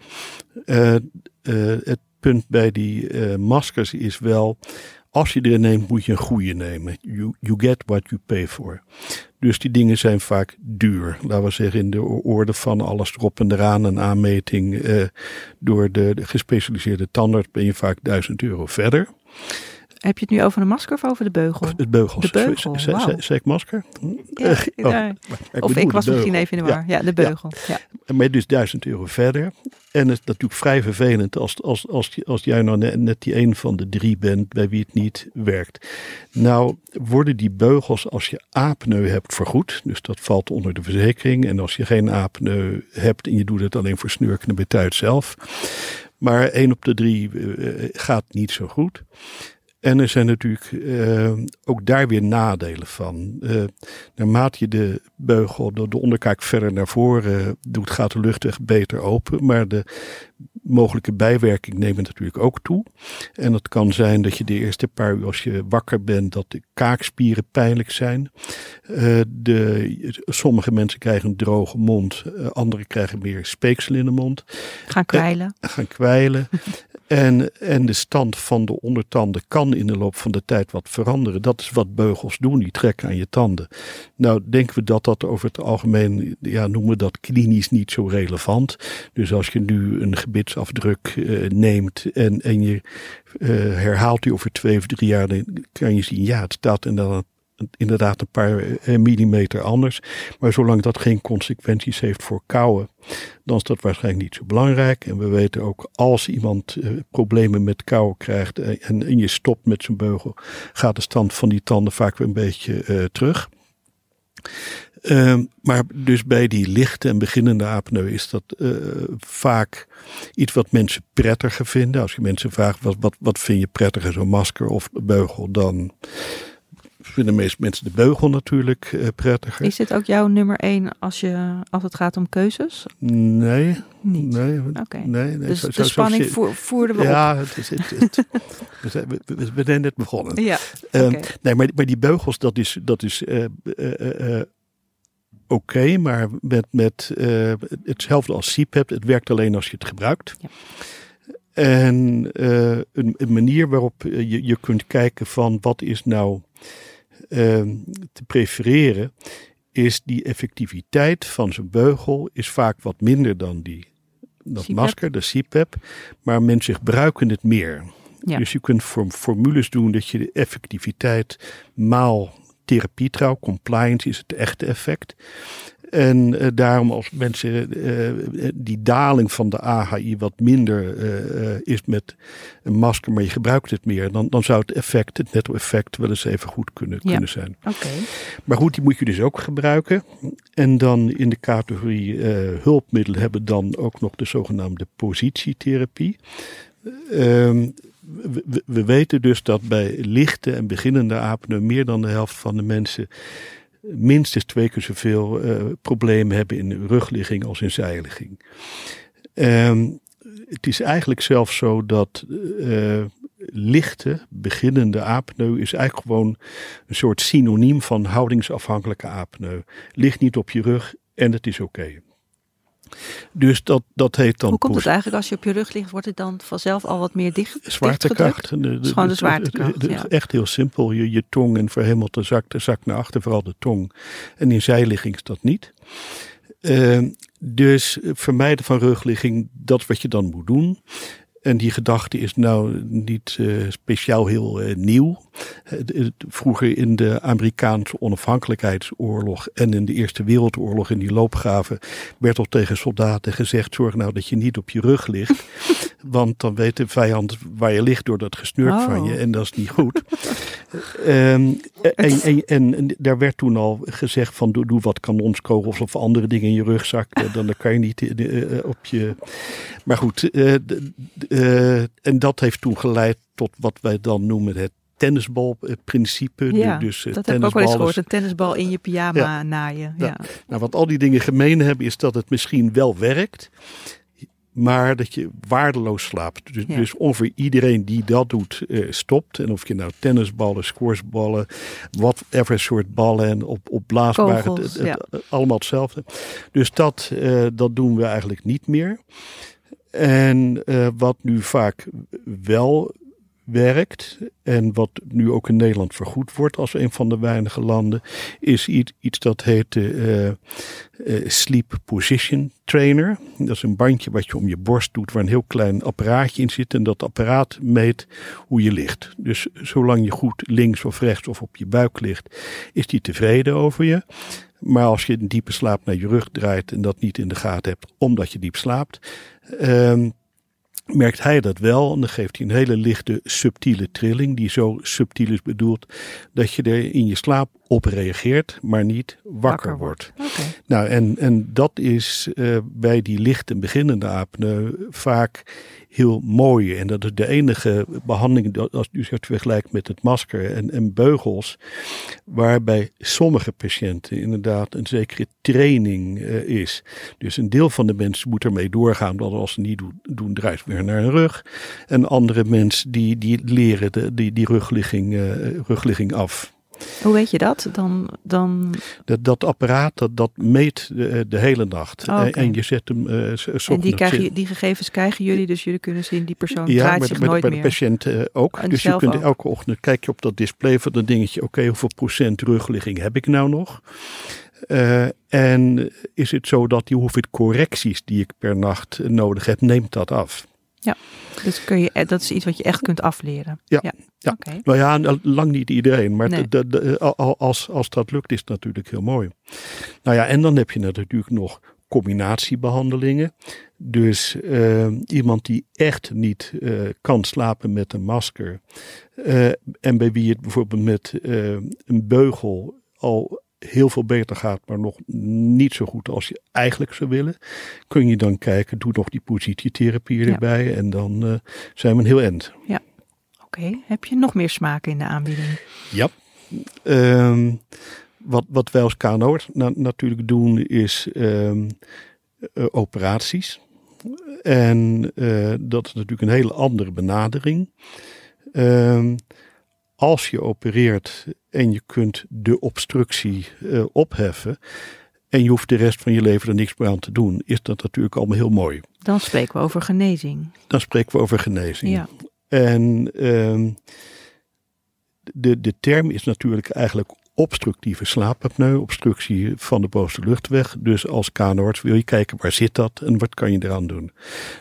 Uh, uh, het punt bij die maskers is wel, als je er neemt moet je een goede nemen. You, you get what you pay for. Dus die dingen zijn vaak duur. Laten we zeggen in de orde van alles erop en eraan. Een aanmeting eh, door de, de, gespecialiseerde tandarts ben je vaak 1000 euro verder. Heb je het nu over een masker of over de beugel? Het beugel. De beugel, Zeg ik masker? Ja, oh, ik of ik was misschien even in de war. Ja, ja de beugel. Ja. ja. Maar dus 1000 euro verder. En het is natuurlijk vrij vervelend als, als, als, als jij nou net, net die een van de drie bent bij wie het niet werkt. Nou worden die beugels als je apneu hebt vergoed. Dus dat valt onder de verzekering. En als je geen apneu hebt en je doet het alleen voor snurken, dan ben zelf. Maar één op de drie uh, gaat niet zo goed. En er zijn natuurlijk uh, ook daar weer nadelen van. Uh, naarmate je de beugel, de, de onderkaak verder naar voren doet, gaat de luchtweg beter open. Maar de mogelijke bijwerking neemt natuurlijk ook toe. En dat kan zijn dat je de eerste paar uur als je wakker bent, dat de kaakspieren pijnlijk zijn. Uh, de, sommige mensen krijgen een droge mond, anderen krijgen meer speeksel in de mond. Gaan kwijlen. gaan kwijlen. En, en de stand van de ondertanden kan in de loop van de tijd wat veranderen. Dat is wat beugels doen, die trekken aan je tanden. Nou, denken we dat dat over het algemeen, ja, noemen we dat klinisch niet zo relevant. Dus als je nu een uh, neemt en, en je uh, herhaalt die over twee of drie jaar, dan kan je zien, ja, het staat inderdaad inderdaad een paar eh, millimeter anders. Maar zolang dat geen consequenties heeft voor kouwen, dan is dat waarschijnlijk niet zo belangrijk. En we weten ook als iemand problemen met kou krijgt en, en, je stopt met zijn beugel, gaat de stand van die tanden vaak weer een beetje terug. Uh, maar dus bij die lichte en beginnende apneu is dat uh, vaak iets wat mensen prettiger vinden. Als je mensen vraagt wat, wat, wat vind je prettiger, zo'n masker of beugel, dan vinden de meeste mensen de beugel natuurlijk uh, prettiger. Is dit ook jouw nummer één als, je, als het gaat om keuzes? Nee. Niet? Nee. Okay. nee, nee dus zo, de spanning zo, voer, voerden we ja, op? Het is, het, het, we, zijn, we, we, zijn net begonnen. Ja, okay. um, nee, maar, maar die beugels, dat is, dat is uh, oké, okay, maar met, met hetzelfde als CPAP, het werkt alleen als je het gebruikt. Ja. En een, een, manier waarop je, je kunt kijken van wat is nou Ehm, te prefereren, is die effectiviteit van zijn beugel is vaak wat minder dan die, dat masker, de CPAP, maar mensen gebruiken het meer. Ja. Dus je kunt formules doen dat je de effectiviteit maal therapie trouw, compliance is het echte effect. En uh, daarom als mensen uh, die daling van de AHI wat minder uh, is met een masker, maar je gebruikt het meer, dan, dan zou het effect, het netto effect, wel eens even goed kunnen, ja. kunnen zijn. Okay. Maar goed, die moet je dus ook gebruiken. En dan in de categorie hulpmiddelen hebben dan ook nog de zogenaamde positietherapie. Ehm, we, we, weten dus dat bij lichte en beginnende apneu meer dan de helft van de mensen minstens twee keer zoveel uh, problemen hebben in rugligging als in zijligging. Um, het is eigenlijk zelfs zo dat uh, lichte, beginnende apneu is eigenlijk gewoon een soort synoniem van houdingsafhankelijke apneu. Ligt niet op je rug en het is oké. Dus dat, dat heet dan. Hoe komt het eigenlijk als je op je rug ligt, wordt het dan vanzelf al wat meer dicht? Zwaartekracht. De, de, gewoon de zwaartekracht. Ja. Echt heel simpel. Je, je tong en verhemelde zak, de zak naar achter, vooral de tong. En in zijligging is dat niet. Uh, dus vermijden van rugligging, dat is wat je dan moet doen. En die gedachte is nou niet uh, speciaal heel uh, nieuw. Vroeger in de Amerikaanse onafhankelijkheidsoorlog en in de Eerste Wereldoorlog in die loopgraven werd al tegen soldaten gezegd: zorg nou dat je niet op je rug ligt. want dan weet de vijand waar je ligt door dat gesnurk oh. van je en dat is niet goed. um, en, en, en, daar werd toen al gezegd van doe, doe wat kanonskogels of andere dingen in je rugzak. Dan, dan kan je niet uh, op je... Maar goed, uh, en dat heeft toen geleid tot wat wij dan noemen het tennisbalprincipe. Ja, dus, dat heb ik ook wel eens gehoord. Een tennisbal in je pyjama ja, naaien. Ja. Nou, wat al die dingen gemeen hebben is dat het misschien wel werkt maar dat je waardeloos slaapt. Dus, dus ongeveer iedereen die dat doet, uh, stopt. En of je nou tennisballen, squashballen, whatever soort ballen en op, op blaasbare, het, het, allemaal hetzelfde. Dus dat, uh, dat doen we eigenlijk niet meer. En uh, wat nu vaak wel werkt en wat nu ook in Nederland vergoed wordt als een van de weinige landen, is iets, dat heet uh, uh, Sleep Position Trainer. Dat is een bandje wat je om je borst doet waar een heel klein apparaatje in zit en dat apparaat meet hoe je ligt. Dus zolang je goed links of rechts of op je buik ligt, is die tevreden over je. Maar als je een diepe slaap naar je rug draait en dat niet in de gaten hebt omdat je diep slaapt, uh, merkt hij dat wel. En dan geeft hij een hele lichte, subtiele trilling, die zo subtiel is bedoeld dat je er in je slaap op reageert, maar niet wakker, wordt. Nou, en, en dat is uh, bij die lichte beginnende apneu vaak heel mooi. En dat is de enige behandeling, als u het vergelijkt met het masker en, en beugels, waarbij sommige patiënten inderdaad een zekere training uh, is. Dus een deel van de mensen moet ermee doorgaan, dat als ze niet doen, doen draait weer naar hun rug. En andere mensen die, die leren de, die, die rugligging, uh, rugligging af. Hoe weet je dat? Dan, dan... Dat, dat apparaat dat, dat meet de, de hele nacht. Oh, en, je zet hem uh, En die, die gegevens krijgen jullie, dus jullie kunnen zien die persoon ja, draait zich nooit bij meer. bij de patiënt uh, ook. En dus je kunt ook. elke ochtend kijk je op dat display van dat dingetje. Oké, okay, hoeveel procent rugligging heb ik nou nog? Uh, en is het zo dat die hoeveel correcties die ik per nacht nodig heb, neemt dat af. Ja, dus kun je, dat is iets wat je echt kunt afleren. Ja, ja. ja. nou ja, lang niet iedereen, maar de, de, als, als dat lukt is het natuurlijk heel mooi. Nou ja, en dan heb je natuurlijk nog combinatiebehandelingen. Dus uh, iemand die echt niet uh, kan slapen met een masker uh, en bij wie het bijvoorbeeld met een beugel al heel veel beter gaat, maar nog niet zo goed als je eigenlijk zou willen, kun je dan kijken, doe nog die positietherapie erbij en dan uh, zijn we een heel eind. Ja, oké. Heb je nog meer smaken in de aanbieding? Ja. Um, wat, wat wij als KNO na, natuurlijk doen is um, uh, operaties. En uh, dat is natuurlijk een hele andere benadering. Um, als je opereert en je kunt de obstructie uh, opheffen en je hoeft de rest van je leven er niks meer aan te doen, is dat natuurlijk allemaal heel mooi. Dan spreken we over genezing. Dan spreken we over genezing. Ja. En uh, de, de term is natuurlijk eigenlijk obstructieve slaapapneu, obstructie van de bovenste luchtweg. Dus als kanoarts wil je kijken waar zit dat en wat kan je eraan doen.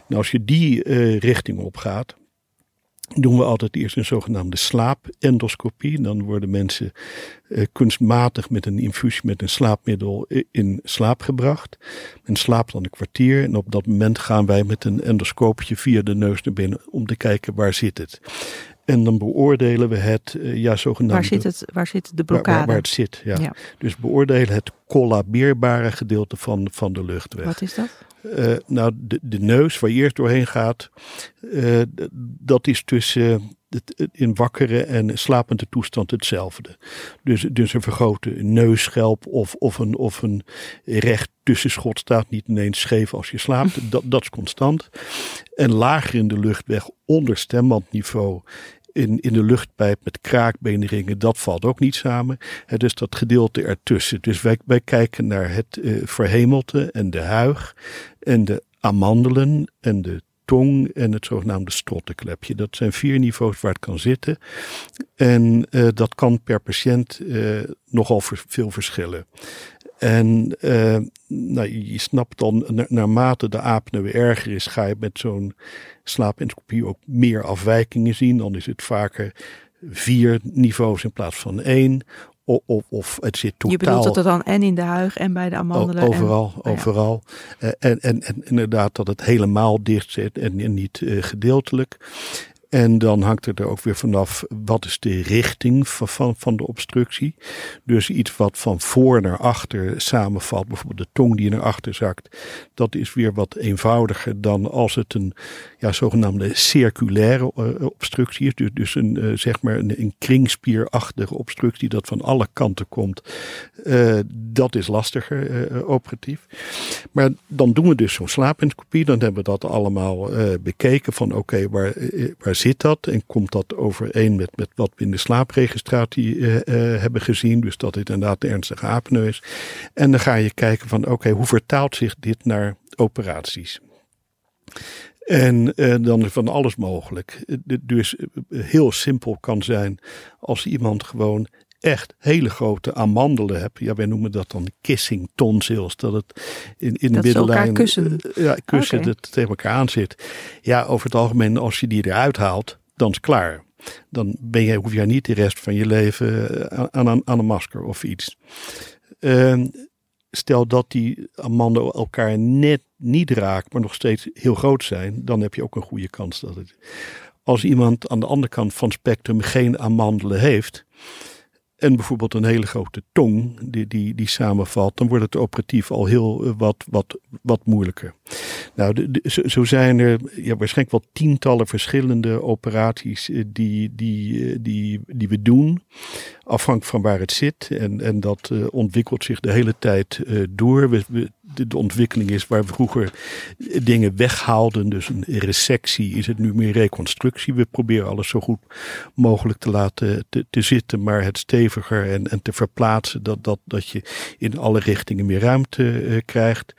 Nou, als je die uh, richting opgaat, doen we altijd eerst een zogenaamde slaapendoscopie. Dan worden mensen eh, kunstmatig met een infusie met een slaapmiddel in slaap gebracht. Men slaapt dan een kwartier en op dat moment gaan wij met een endoscoopje via de neus naar binnen om te kijken waar zit het. En dan beoordelen we het, uh, ja, zogenaamde... Waar zit, het, waar zit de blokkade? Waar, waar het zit, ja. ja. Dus beoordelen het collabeerbare gedeelte van, van de luchtweg. Wat is dat? Uh, nou, de, de neus waar je eerst doorheen gaat, uh, dat is tussen het, in wakkere en slapende toestand hetzelfde. Dus, dus een vergrote neusschelp of, of, een, of een recht tussenschot staat niet ineens scheef als je slaapt. Dat, dat is constant. En lager in de luchtweg, onder stembandniveau, in, in de luchtpijp met kraakbeneringen, dat valt ook niet samen. Het is dat gedeelte ertussen. Dus wij, wij kijken naar het uh, verhemelte en de huig en de amandelen en de tong en het zogenaamde strottenklepje. Dat zijn vier niveaus waar het kan zitten. En uh, dat kan per patiënt uh, nogal veel verschillen. En uh, nou, je snapt dan, naarmate de apneu erger is, ga je met zo'n slaapendoscopie ook meer afwijkingen zien. Dan is het vaker vier niveaus in plaats van één. Of, of, het zit totaal... Je bedoelt dat het dan en in de huig en bij de amandelen... Overal, en, overal. Oh en, en, en inderdaad dat het helemaal dicht zit en, en niet uh, gedeeltelijk. En dan hangt het er ook weer vanaf wat is de richting van, van, van de obstructie. Dus iets wat van voor naar achter samenvalt, bijvoorbeeld de tong die naar achter zakt, dat is weer wat eenvoudiger dan als het een ja, zogenaamde circulaire uh, obstructie is. Dus, dus een, uh, zeg maar een, kringspierachtige obstructie dat van alle kanten komt. Uh, dat is lastiger operatief. Maar dan doen we dus zo'n slaapendoscopie. Dan hebben we dat allemaal bekeken van oké, waar, waar zit dat? En komt dat overeen met, met wat we in de slaapregistratie uh, uh, hebben gezien? Dus dat dit inderdaad de ernstige apneu is. En dan ga je kijken van oké, hoe vertaalt zich dit naar operaties? En uh, dan is van alles mogelijk. Dus heel simpel kan zijn als iemand gewoon echt hele grote amandelen hebt. Ja, wij noemen dat dan kissing tonsils. Dat het in, in dat de middellijn. kussen. Ja, kussen okay. dat tegen elkaar aan zit. Ja, over het algemeen, als je die eruit haalt, dan is het klaar. Dan ben je, hoef je niet de rest van je leven aan, aan, aan een masker of iets. Uh, stel dat die amanden elkaar net niet raakt, maar nog steeds heel groot zijn, dan heb je ook een goede kans dat het. Als iemand aan de andere kant van het spectrum geen amandelen heeft, en bijvoorbeeld een hele grote tong die, die, die samenvalt, dan wordt het operatief al heel uh, wat, wat, wat moeilijker. Nou, zo, zijn er ja, waarschijnlijk wel tientallen verschillende operaties uh, die, die, uh, die, die we doen, afhankelijk van waar het zit. En, en dat ontwikkelt zich de hele tijd door. We, de, ontwikkeling is waar we vroeger dingen weghaalden. Dus een resectie is het nu meer reconstructie. We proberen alles zo goed mogelijk te laten te, te zitten, maar het steviger en, en te verplaatsen. Dat, dat, dat je in alle richtingen meer ruimte uh, krijgt.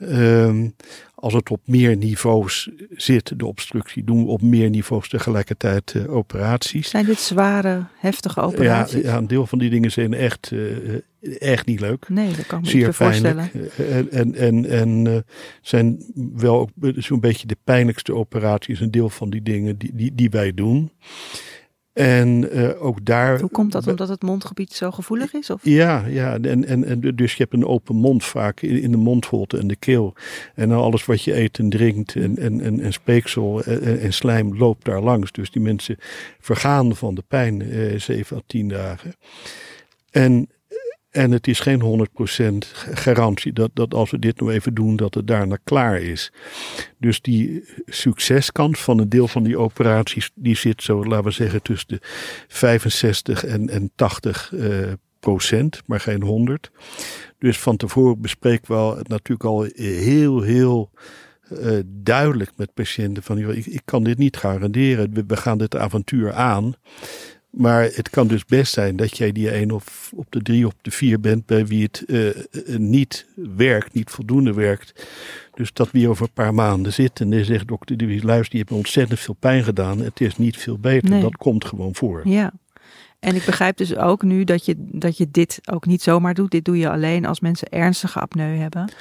Um, als het op meer niveaus zit, de obstructie, doen we op meer niveaus tegelijkertijd uh, operaties. Zijn dit zware, heftige operaties? Ja, ja, een deel van die dingen zijn echt, uh, echt niet leuk. Nee, dat kan me Zeer voorstellen. En, en, en, en uh, zijn wel ook zo'n beetje de pijnlijkste operaties, een deel van die dingen die, die, die wij doen. En uh, ook daar. Hoe komt dat? Omdat het mondgebied zo gevoelig is? Of? Ja, ja en, en, en dus je hebt een open mond vaak in, in de mondholte en de keel. En alles wat je eet en drinkt en, en, en, en speeksel en, en, slijm loopt daar langs. Dus die mensen vergaan van de pijn uh, 7 à 10 dagen. En en het is geen 100% garantie dat, dat als we dit nou even doen, dat het daarna klaar is. Dus die succeskans van een deel van die operaties, die zit zo, laten we zeggen, tussen de 65 en, en 80 uh, procent, maar geen 100. Dus van tevoren bespreken we natuurlijk al heel, heel uh, duidelijk met patiënten van, ik, ik kan dit niet garanderen. We, we gaan dit avontuur aan. Maar het kan dus best zijn dat jij die een of op de drie op de vier bent bij wie het uh, niet werkt, niet voldoende werkt. Dus dat we over een paar maanden zitten en dan zegt dokter de Vries, luister, je hebt me ontzettend veel pijn gedaan. Het is niet veel beter. Nee. Dat komt gewoon voor. Ja. En ik begrijp dus ook nu dat je, dat je dit ook niet zomaar doet. Dit doe je alleen als mensen ernstige apneu hebben.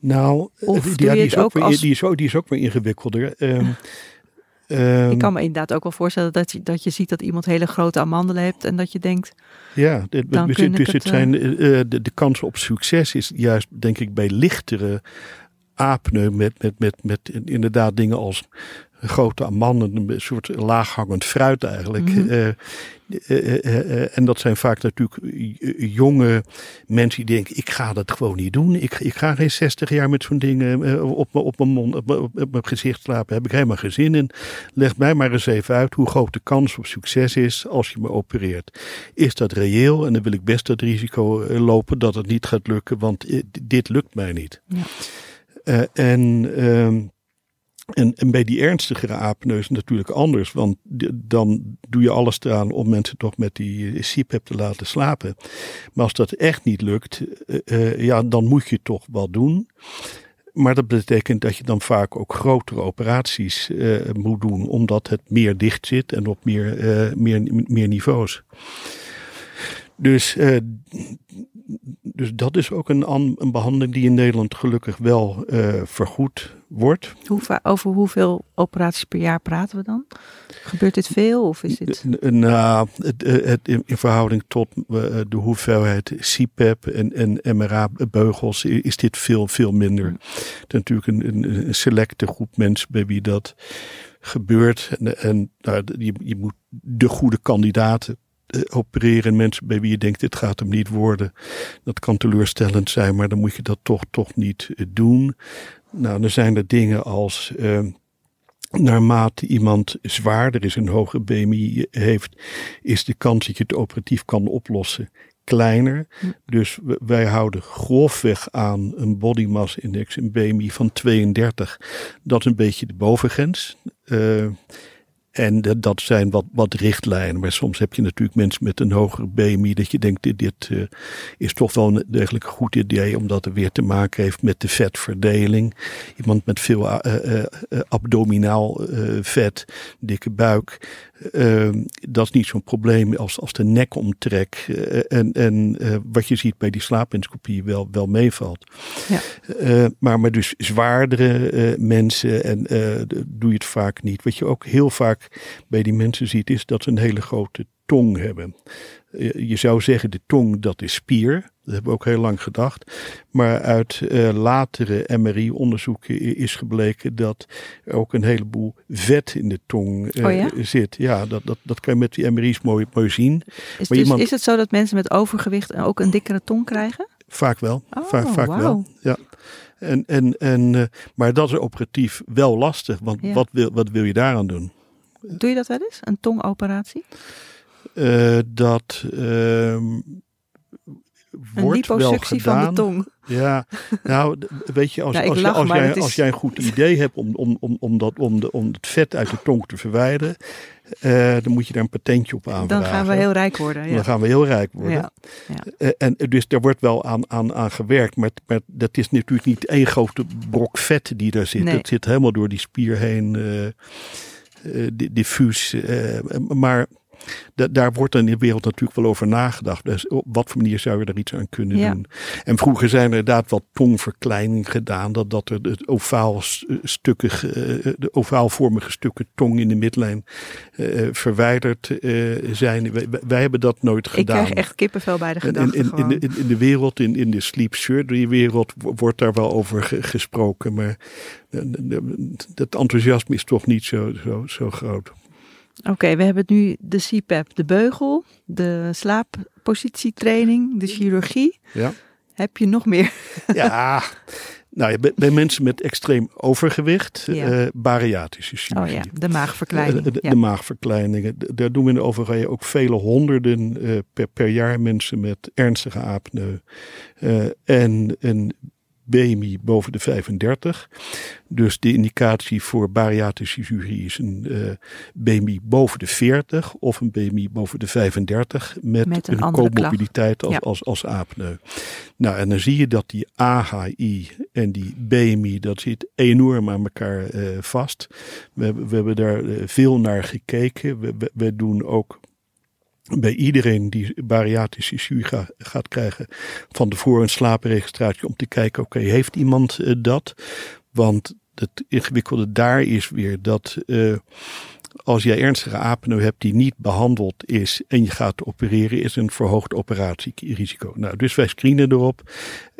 Nou, die, ja, die, is ook, ook als... die, is ook, die is ook weer ingewikkelder. Um, Um, ik kan me inderdaad ook wel voorstellen dat je, dat je ziet dat iemand hele grote amandelen heeft en dat je denkt. Ja, dit, dan dus, dus het, zijn, uh, de, de kans op succes is juist, denk ik, bij lichtere apneu met, met, met, met inderdaad dingen als grote amanden, een soort laaghangend fruit eigenlijk. Mm -hmm. uh, uh, uh, en dat zijn vaak natuurlijk jonge mensen die denken, ik ga dat gewoon niet doen. Ik, ik ga geen 60 jaar met zo'n ding op, op, mijn mond, op, op, mijn gezicht slapen. Heb ik helemaal geen zin in. Leg mij maar eens even uit hoe groot de kans op succes is als je me opereert. Is dat reëel? En dan wil ik best het risico lopen dat het niet gaat lukken, want dit lukt mij niet. Ja. en... Uh, en, en bij die ernstigere apneus natuurlijk anders, want dan doe je alles eraan om mensen toch met die CPAP te laten slapen. Maar als dat echt niet lukt, uh, uh, ja, dan moet je toch wat doen. Maar dat betekent dat je dan vaak ook grotere operaties moet doen, omdat het meer dicht zit en op meer, meer, meer niveaus. Dus dus dat is ook een, een behandeling die in Nederland gelukkig wel uh, vergoed wordt. Hoe, over hoeveel operaties per jaar praten we dan? Gebeurt dit veel of is dit? Nou, het, het, in verhouding tot de hoeveelheid CPAP en, en MRA-beugels is dit veel, veel minder. Hmm. Het is natuurlijk een, een, selecte groep mensen bij wie dat gebeurt. En, en nou, je, je moet de goede kandidaten opereren. Mensen bij wie je denkt, dit gaat hem niet worden. Dat kan teleurstellend zijn, maar dan moet je dat toch, toch niet uh, doen. Nou, dan zijn er dingen als... Uh, naarmate iemand zwaarder is, een hoge BMI heeft, is de kans dat je het operatief kan oplossen kleiner. Hm. Dus wij houden grofweg aan een body mass index, een BMI van 32. Dat is een beetje de bovengrens. Uh, en dat zijn wat, wat richtlijnen. Maar soms heb je natuurlijk mensen met een hogere BMI. Dat je denkt, dit, dit uh, is toch wel een degelijk goed idee. Omdat het weer te maken heeft met de vetverdeling. Iemand met veel uh, uh, abdominaal vet, dikke buik. Ehm, dat is niet zo'n probleem als, als de nekomtrek. en en wat je ziet bij die slaapendoscopie wel, wel meevalt. Ja. maar, maar dus zwaardere mensen en doe je het vaak niet. Wat je ook heel vaak bij die mensen ziet, is dat ze een hele grote tong hebben. Je zou zeggen, de tong dat is spier. Dat hebben we ook heel lang gedacht. Maar uit uh, latere MRI-onderzoeken is gebleken dat er ook een heleboel vet in de tong uh, ja? zit. Ja, dat, dat, dat kan je met die MRI's mooi, mooi zien. Is, dus, iemand... is het zo dat mensen met overgewicht ook een dikkere tong krijgen? Vaak wel. Oh, vaak, vaak wel. Ja. En, en, en, uh, maar dat is operatief wel lastig, want ja. wat, wil, wat wil je daaraan doen? Doe je dat wel eens, een tongoperatie? Uh, dat uh, wordt wel gedaan. van de tong. Ja, nou weet je, als, als, als, jij, als jij een goed idee hebt om, om, om, om, dat, om, de, om het vet uit de tong te verwijderen, uh, dan moet je daar een patentje op aanvragen. Dan gaan we heel rijk worden. Ja. Dan gaan we heel rijk worden. Ja. Uh, en dus daar wordt wel aan, aan, aan gewerkt, maar, maar dat is natuurlijk niet één grote brok vet die daar zit. Nee. Dat zit helemaal door die spier heen. Uh, diffuus. Uh, daar wordt dan in de wereld natuurlijk wel over nagedacht. Dus op wat voor manier zou je daar iets aan kunnen ja. doen? En vroeger zijn er inderdaad wat tongverkleining gedaan. Dat, dat er de, ovaal stukken, de ovaalvormige stukken tong in de midlijn uh, verwijderd uh, zijn. Wij, wij, hebben dat nooit gedaan. Ik krijg echt kippenvel bij de gedachte. In, in, in, in, in de wereld, in, in de sleep surgery wereld, wordt daar wel over gesproken. Maar dat enthousiasme is toch niet zo, zo, zo groot. Oké, we hebben nu de CPAP, de beugel, de slaappositietraining, de chirurgie. Ja. Heb je nog meer? Ja, nou, bij, bij mensen met extreem overgewicht, ja. uh, bariatrische chirurgie. Oh ja, de maagverkleining. Uh, de, ja. de, maagverkleiningen. Daar doen we in de overige ook vele honderden uh, per, per, jaar mensen met ernstige apneu. en een BMI boven de 35. Dus de indicatie voor bariatrische chirurgie is een uh, eh, BMI boven de 40 of een BMI boven de 35 met, met een, een comorbiditeit als, ja. als, als apneu. Nou, en dan zie je dat die AHI en die BMI, dat zit enorm aan elkaar uh, vast. We, we, hebben daar uh, veel naar gekeken. We, we, we doen ook bij iedereen die bariatrische chirurgie gaat krijgen van tevoren een slaapregistratie om te kijken, oké, heeft iemand uh, dat? Want het ingewikkelde daar is weer dat uh, als jij ernstige apneu hebt die niet behandeld is en je gaat opereren, is een verhoogd operatierisico. Nou, dus wij screenen erop.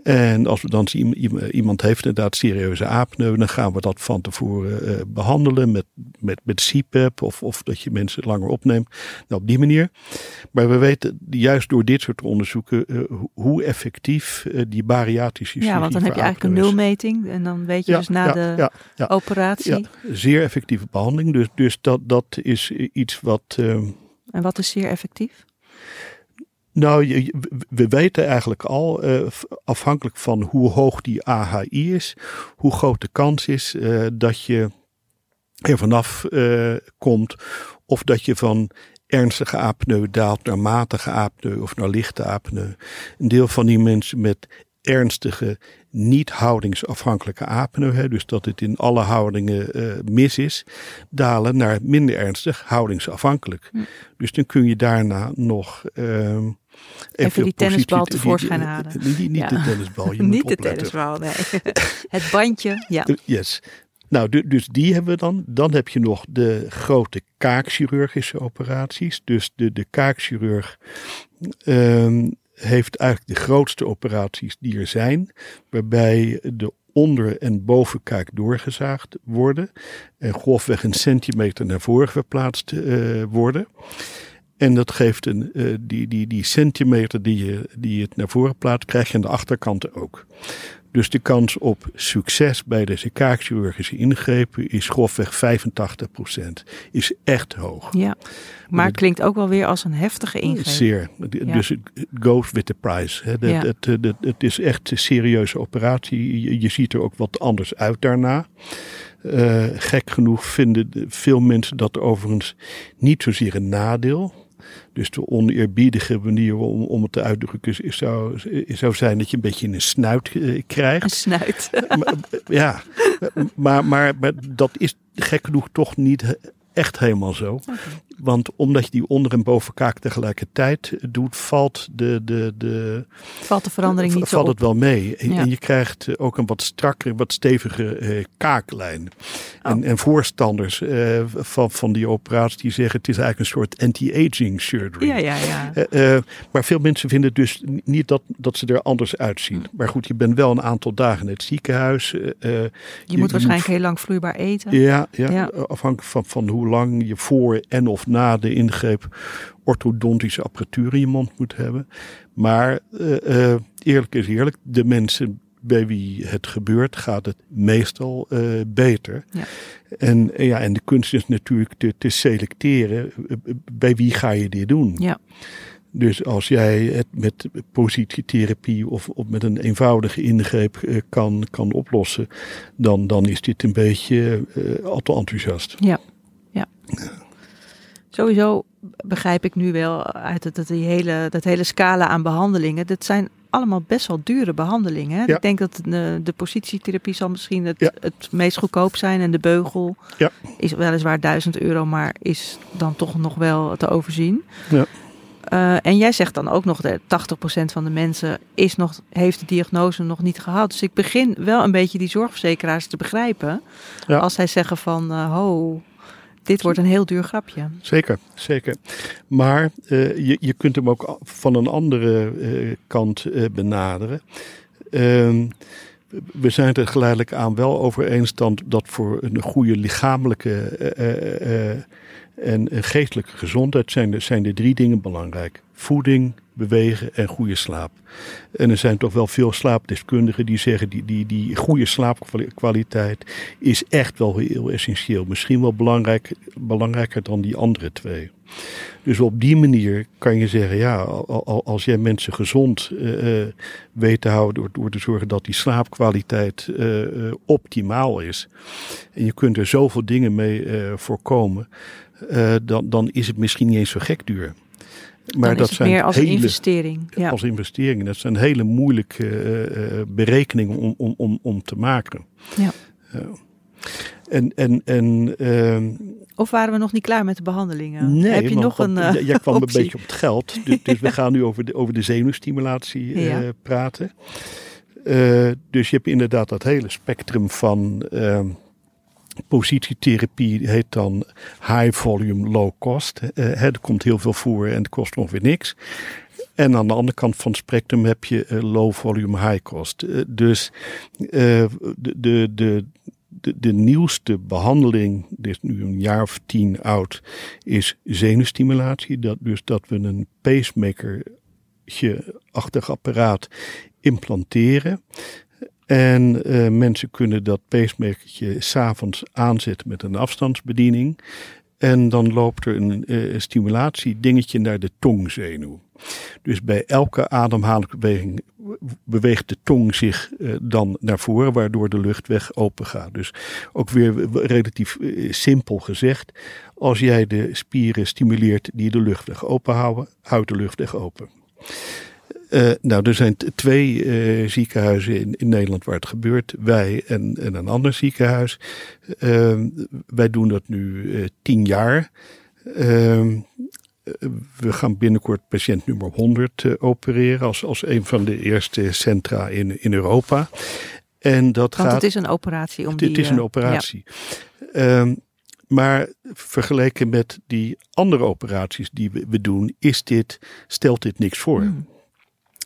En als we dan zien iemand heeft inderdaad serieuze apneu, dan gaan we dat van tevoren uh, behandelen met, met, met CPAP of, of dat je mensen langer opneemt. Nou, op die manier. Maar we weten juist door dit soort onderzoeken uh, hoe effectief uh, die bariatrische Ja, want dan heb je eigenlijk een nulmeting en dan weet je ja, dus na ja, de ja, operatie. zeer effectieve behandeling. Dus, dus dat, dat is iets wat. en wat is zeer effectief? Nou, we weten eigenlijk al, uh, afhankelijk van hoe hoog die AHI is, hoe groot de kans is uh, dat je er vanaf uh, komt of dat je van ernstige apneu daalt naar matige apneu of naar lichte apneu. Een deel van die mensen met ernstige niet houdingsafhankelijke apneu, dus dat het in alle houdingen uh, mis is, dalen naar minder ernstig houdingsafhankelijk. Hm. Dus dan kun je daarna nog uh, Even die tennisbal tevoorschijn halen. Niet, niet de tennisbal, je niet moet de tennisbal, nee. het bandje, ja. Yes. Nou, dus die hebben we dan. Dan heb je nog de grote kaakchirurgische operaties. Dus de, de kaakchirurg um, heeft eigenlijk de grootste operaties die er zijn. Waarbij de onder- en bovenkaak doorgezaagd worden. En grofweg een centimeter naar voren verplaatst uh, worden. En dat geeft een, uh, die, die, die centimeter die je, die je het naar voren plaatst, krijg je aan de achterkant ook. Dus de kans op succes bij deze kaakchirurgische ingrepen is grofweg 85%. Is echt hoog. Ja, maar het klinkt ook wel weer als een heftige ingreep. Zeer. Dus het goes with the price. Het, ja. het, het, het, is echt een serieuze operatie. Je, je ziet er ook wat anders uit daarna. Uh, gek genoeg vinden veel mensen dat overigens niet zozeer een nadeel dus de oneerbiedige manier om, om het te uitdrukken zou, zou zijn dat je een beetje een snuit uh, krijgt. Een snuit. ja, maar, maar, maar dat is gek genoeg toch niet echt helemaal zo. Okay. Want omdat je die onder- en bovenkaak tegelijkertijd doet, valt de, de, de, valt de verandering niet valt het wel mee. En, ja. en, je krijgt ook een wat strakker, wat stevige eh, kaaklijn. Oh. En, en, voorstanders eh, van, van die operatie die zeggen het is eigenlijk een soort anti-aging surgery. Ja, ja, ja. Uh, maar veel mensen vinden dus niet dat, dat ze er anders uitzien. Maar goed, je bent wel een aantal dagen in het ziekenhuis. je, je, moet waarschijnlijk heel lang vloeibaar eten. Ja, ja, ja. afhankelijk van, van hoe lang je voor en of na de ingreep orthodontische apparatuur in je mond moet hebben. Maar uh, uh, eerlijk is eerlijk, de mensen bij wie het gebeurt, gaat het meestal uh, beter. Ja. En, ja, en de kunst is natuurlijk te, te selecteren bij wie ga je dit doen. Ja. Dus als jij het met positietherapie of, of met een eenvoudige ingreep uh, kan, kan oplossen, dan, dan is dit een beetje uh, al te enthousiast. Ja, ja. Sowieso begrijp ik nu wel uit het, dat, die hele, dat hele scala aan behandelingen. Dat zijn allemaal best wel dure behandelingen. Ja. Ik denk dat de, de positietherapie zal misschien het, Ja. het meest goedkoop zijn. En de beugel Ja. is weliswaar 1000 euro, maar is dan toch nog wel te overzien. Ja. Uh, en jij zegt dan ook nog dat 80% van de mensen is nog, heeft de diagnose nog niet gehad. Dus ik begin wel een beetje die zorgverzekeraars te begrijpen. Als zij zeggen van, uh, ho, dit wordt een heel duur grapje. Zeker, zeker. Maar uh, je, je kunt hem ook van een andere uh, kant uh, benaderen. Ehm, we zijn het er geleidelijk aan wel over eens dat, dat voor een goede lichamelijke en geestelijke gezondheid zijn er, zijn drie dingen belangrijk. Voeding, bewegen en goede slaap. En er zijn toch wel veel slaapdeskundigen die zeggen die, die, die goede slaapkwaliteit is echt wel heel essentieel. Misschien wel belangrijk, belangrijker dan die andere twee. Dus op die manier kan je zeggen, ja, als jij mensen gezond uh, weet te houden door, door te zorgen dat die slaapkwaliteit optimaal is. En je kunt er zoveel dingen mee voorkomen. Dan, dan is het misschien niet eens zo gek duur. Maar Dan dat zijn meer als hele, investering. Ja. Als investering. Dat zijn hele moeilijke uh, berekeningen om, om, om, om te maken. Ja. En, en, en, uh, of waren we nog niet klaar met de behandelingen? Nee, Heb je nog een. Uh, jij kwam optie. een beetje op het geld. Dus, dus we gaan nu over de, over de zenuwstimulatie ja. praten. dus je hebt inderdaad dat hele spectrum van positietherapie heet dan high volume, low cost. Uh, er komt heel veel voor en het kost ongeveer niks. En aan de andere kant van het spectrum heb je uh, low volume, high cost. Uh, dus de, de, de, de, de nieuwste behandeling, dit is nu een jaar of tien oud, is zenuwstimulatie. Dat, dus dat we een pacemaker-achtig apparaat implanteren. En uh, mensen kunnen dat pacemakertje s'avonds aanzetten met een afstandsbediening. En dan loopt er een uh, stimulatiedingetje naar de tongzenuw. Dus bij elke ademhalingsbeweging beweegt de tong zich uh, dan naar voren, waardoor de luchtweg open gaat. Dus ook weer relatief simpel gezegd. Als jij de spieren stimuleert die de luchtweg open houden, houdt de luchtweg open. Uh, nou, er zijn twee uh, ziekenhuizen in, in, Nederland waar het gebeurt. Wij en, en een ander ziekenhuis. Uh, wij doen dat nu tien jaar. Ehm, we gaan binnenkort patiënt nummer 100 opereren als, als een van de eerste centra in, in Europa. En dat Want gaat, het is een operatie om het, die... Het is een operatie. Ja. Um, maar vergeleken met die andere operaties die we, we doen, is dit, stelt dit niks voor. Mm.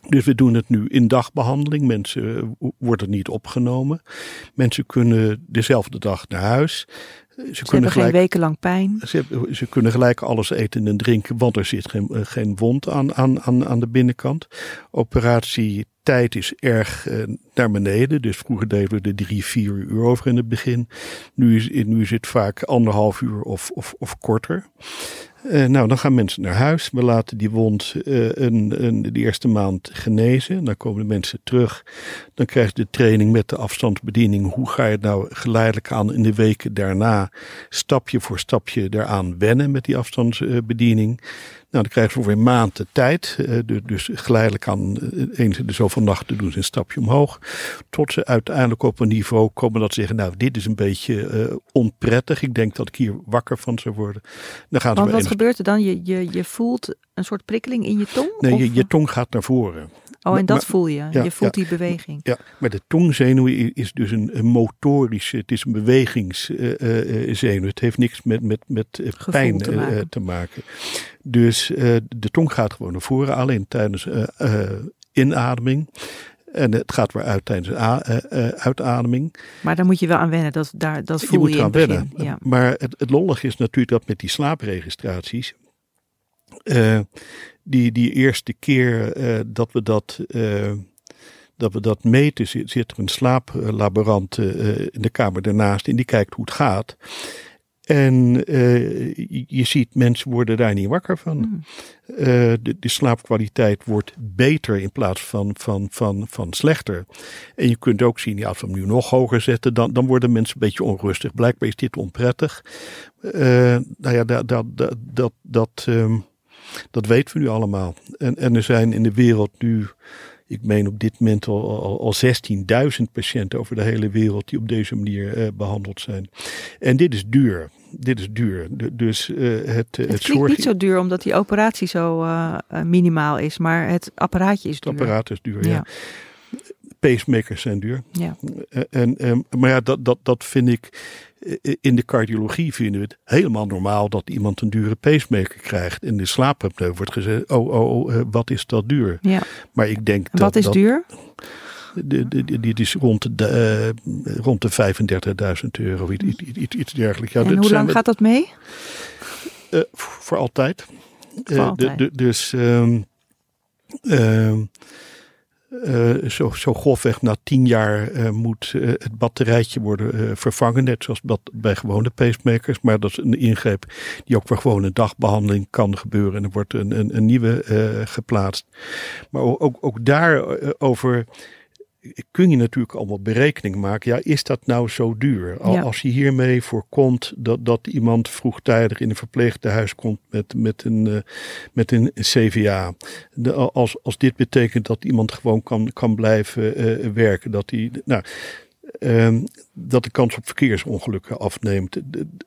Dus we doen het nu in dagbehandeling. Mensen worden niet opgenomen. Mensen kunnen dezelfde dag naar huis. Ze, ze kunnen gelijk, geen wekenlang pijn. Ze, ze, kunnen gelijk alles eten en drinken, want er zit geen, geen wond aan, aan, aan, aan de binnenkant. Operatietijd is erg eh, naar beneden. Dus vroeger deden we er drie, vier uur over in het begin. Nu is, nu is het vaak anderhalf uur of, of, of korter. Uh, nou, dan gaan mensen naar huis. We laten die wond uh, een, een, de eerste maand genezen. Dan komen de mensen terug. Dan krijg je de training met de afstandsbediening. Hoe ga je nou geleidelijk aan in de weken daarna stapje voor stapje eraan wennen met die afstandsbediening. Nou, dan krijgen ze voor een maand de tijd. Uh, dus geleidelijk aan eens in de zoveel nachten doen ze een stapje omhoog. Tot ze uiteindelijk op een niveau komen dat ze zeggen, nou, dit is een beetje uh, onprettig. Ik denk dat ik hier wakker van zou worden. Dan gaan ze wat gebeurt er dan? Je, je, je voelt een soort prikkeling in je tong? Nee, je, je tong gaat naar voren. Oh, en dat maar, voel je. Ja, je voelt ja, die beweging. Ja, maar de tongzenuw is dus een, een motorische, het is een bewegingszenuw. Uh, het heeft niks met, met, met pijn te maken. te maken. Dus de tong gaat gewoon naar voren, alleen tijdens inademing. En het gaat weer uit tijdens uitademing. Maar daar moet je wel aan wennen. Dat, daar, dat voel je, je moet aan wennen. Ja. Maar het, het lollig is natuurlijk dat met die slaapregistraties. Uh, die, die eerste keer uh, dat we dat. Uh, dat we dat meten, zit, zit er een slaaplaborant in de kamer daarnaast en die kijkt hoe het gaat. En je ziet, mensen worden daar niet wakker van. Mm. de, de, slaapkwaliteit wordt beter in plaats van, van, van, van slechter. En je kunt ook zien, ja, als we hem nu nog hoger zetten, dan, dan worden mensen een beetje onrustig. Blijkbaar is dit onprettig. nou ja, dat, dat, dat, dat, dat um, dat weten we nu allemaal. En, en er zijn in de wereld nu, ik meen op dit moment al, al, al 16.000 patiënten over de hele wereld die op deze manier uh, behandeld zijn. En dit is duur. Dit is duur. De, dus uh, het, het, het klinkt niet zo duur omdat die operatie zo uh, minimaal is, maar het apparaatje is duur. Het apparaat is duur, ja. ja. Pacemakers zijn duur. Ja. En, en, maar ja, dat, dat, dat vind ik in de cardiologie vinden we het helemaal normaal dat iemand een dure pacemaker krijgt. In de slaapapneu wordt gezegd, oh, oh, oh, wat is dat duur? Ja. Maar ik denk dat... Wat is dat, duur? Dit is rond de, uh, rond de 35.000 euro, iets, iets, iets dergelijks. Ja, en hoe lang gaat dat mee? Uh, voor altijd. Voor uh, dus... Um, um, uh, zo, zo grofweg na tien jaar uh, moet uh, het batterijtje worden vervangen. Net zoals dat bij gewone pacemakers. Maar dat is een ingreep die ook voor gewone dagbehandeling kan gebeuren. En er wordt een, een, een nieuwe geplaatst. Maar ook, ook daarover kun je natuurlijk allemaal berekening maken. Ja, is dat nou zo duur? Ja. Als je hiermee voorkomt dat, dat iemand vroegtijdig in een verpleeghuis komt met, met, een, uh, met een CVA. De, als, als dit betekent dat iemand gewoon kan, kan blijven uh, werken. Dat die, nou, um, dat de kans op verkeersongelukken afneemt.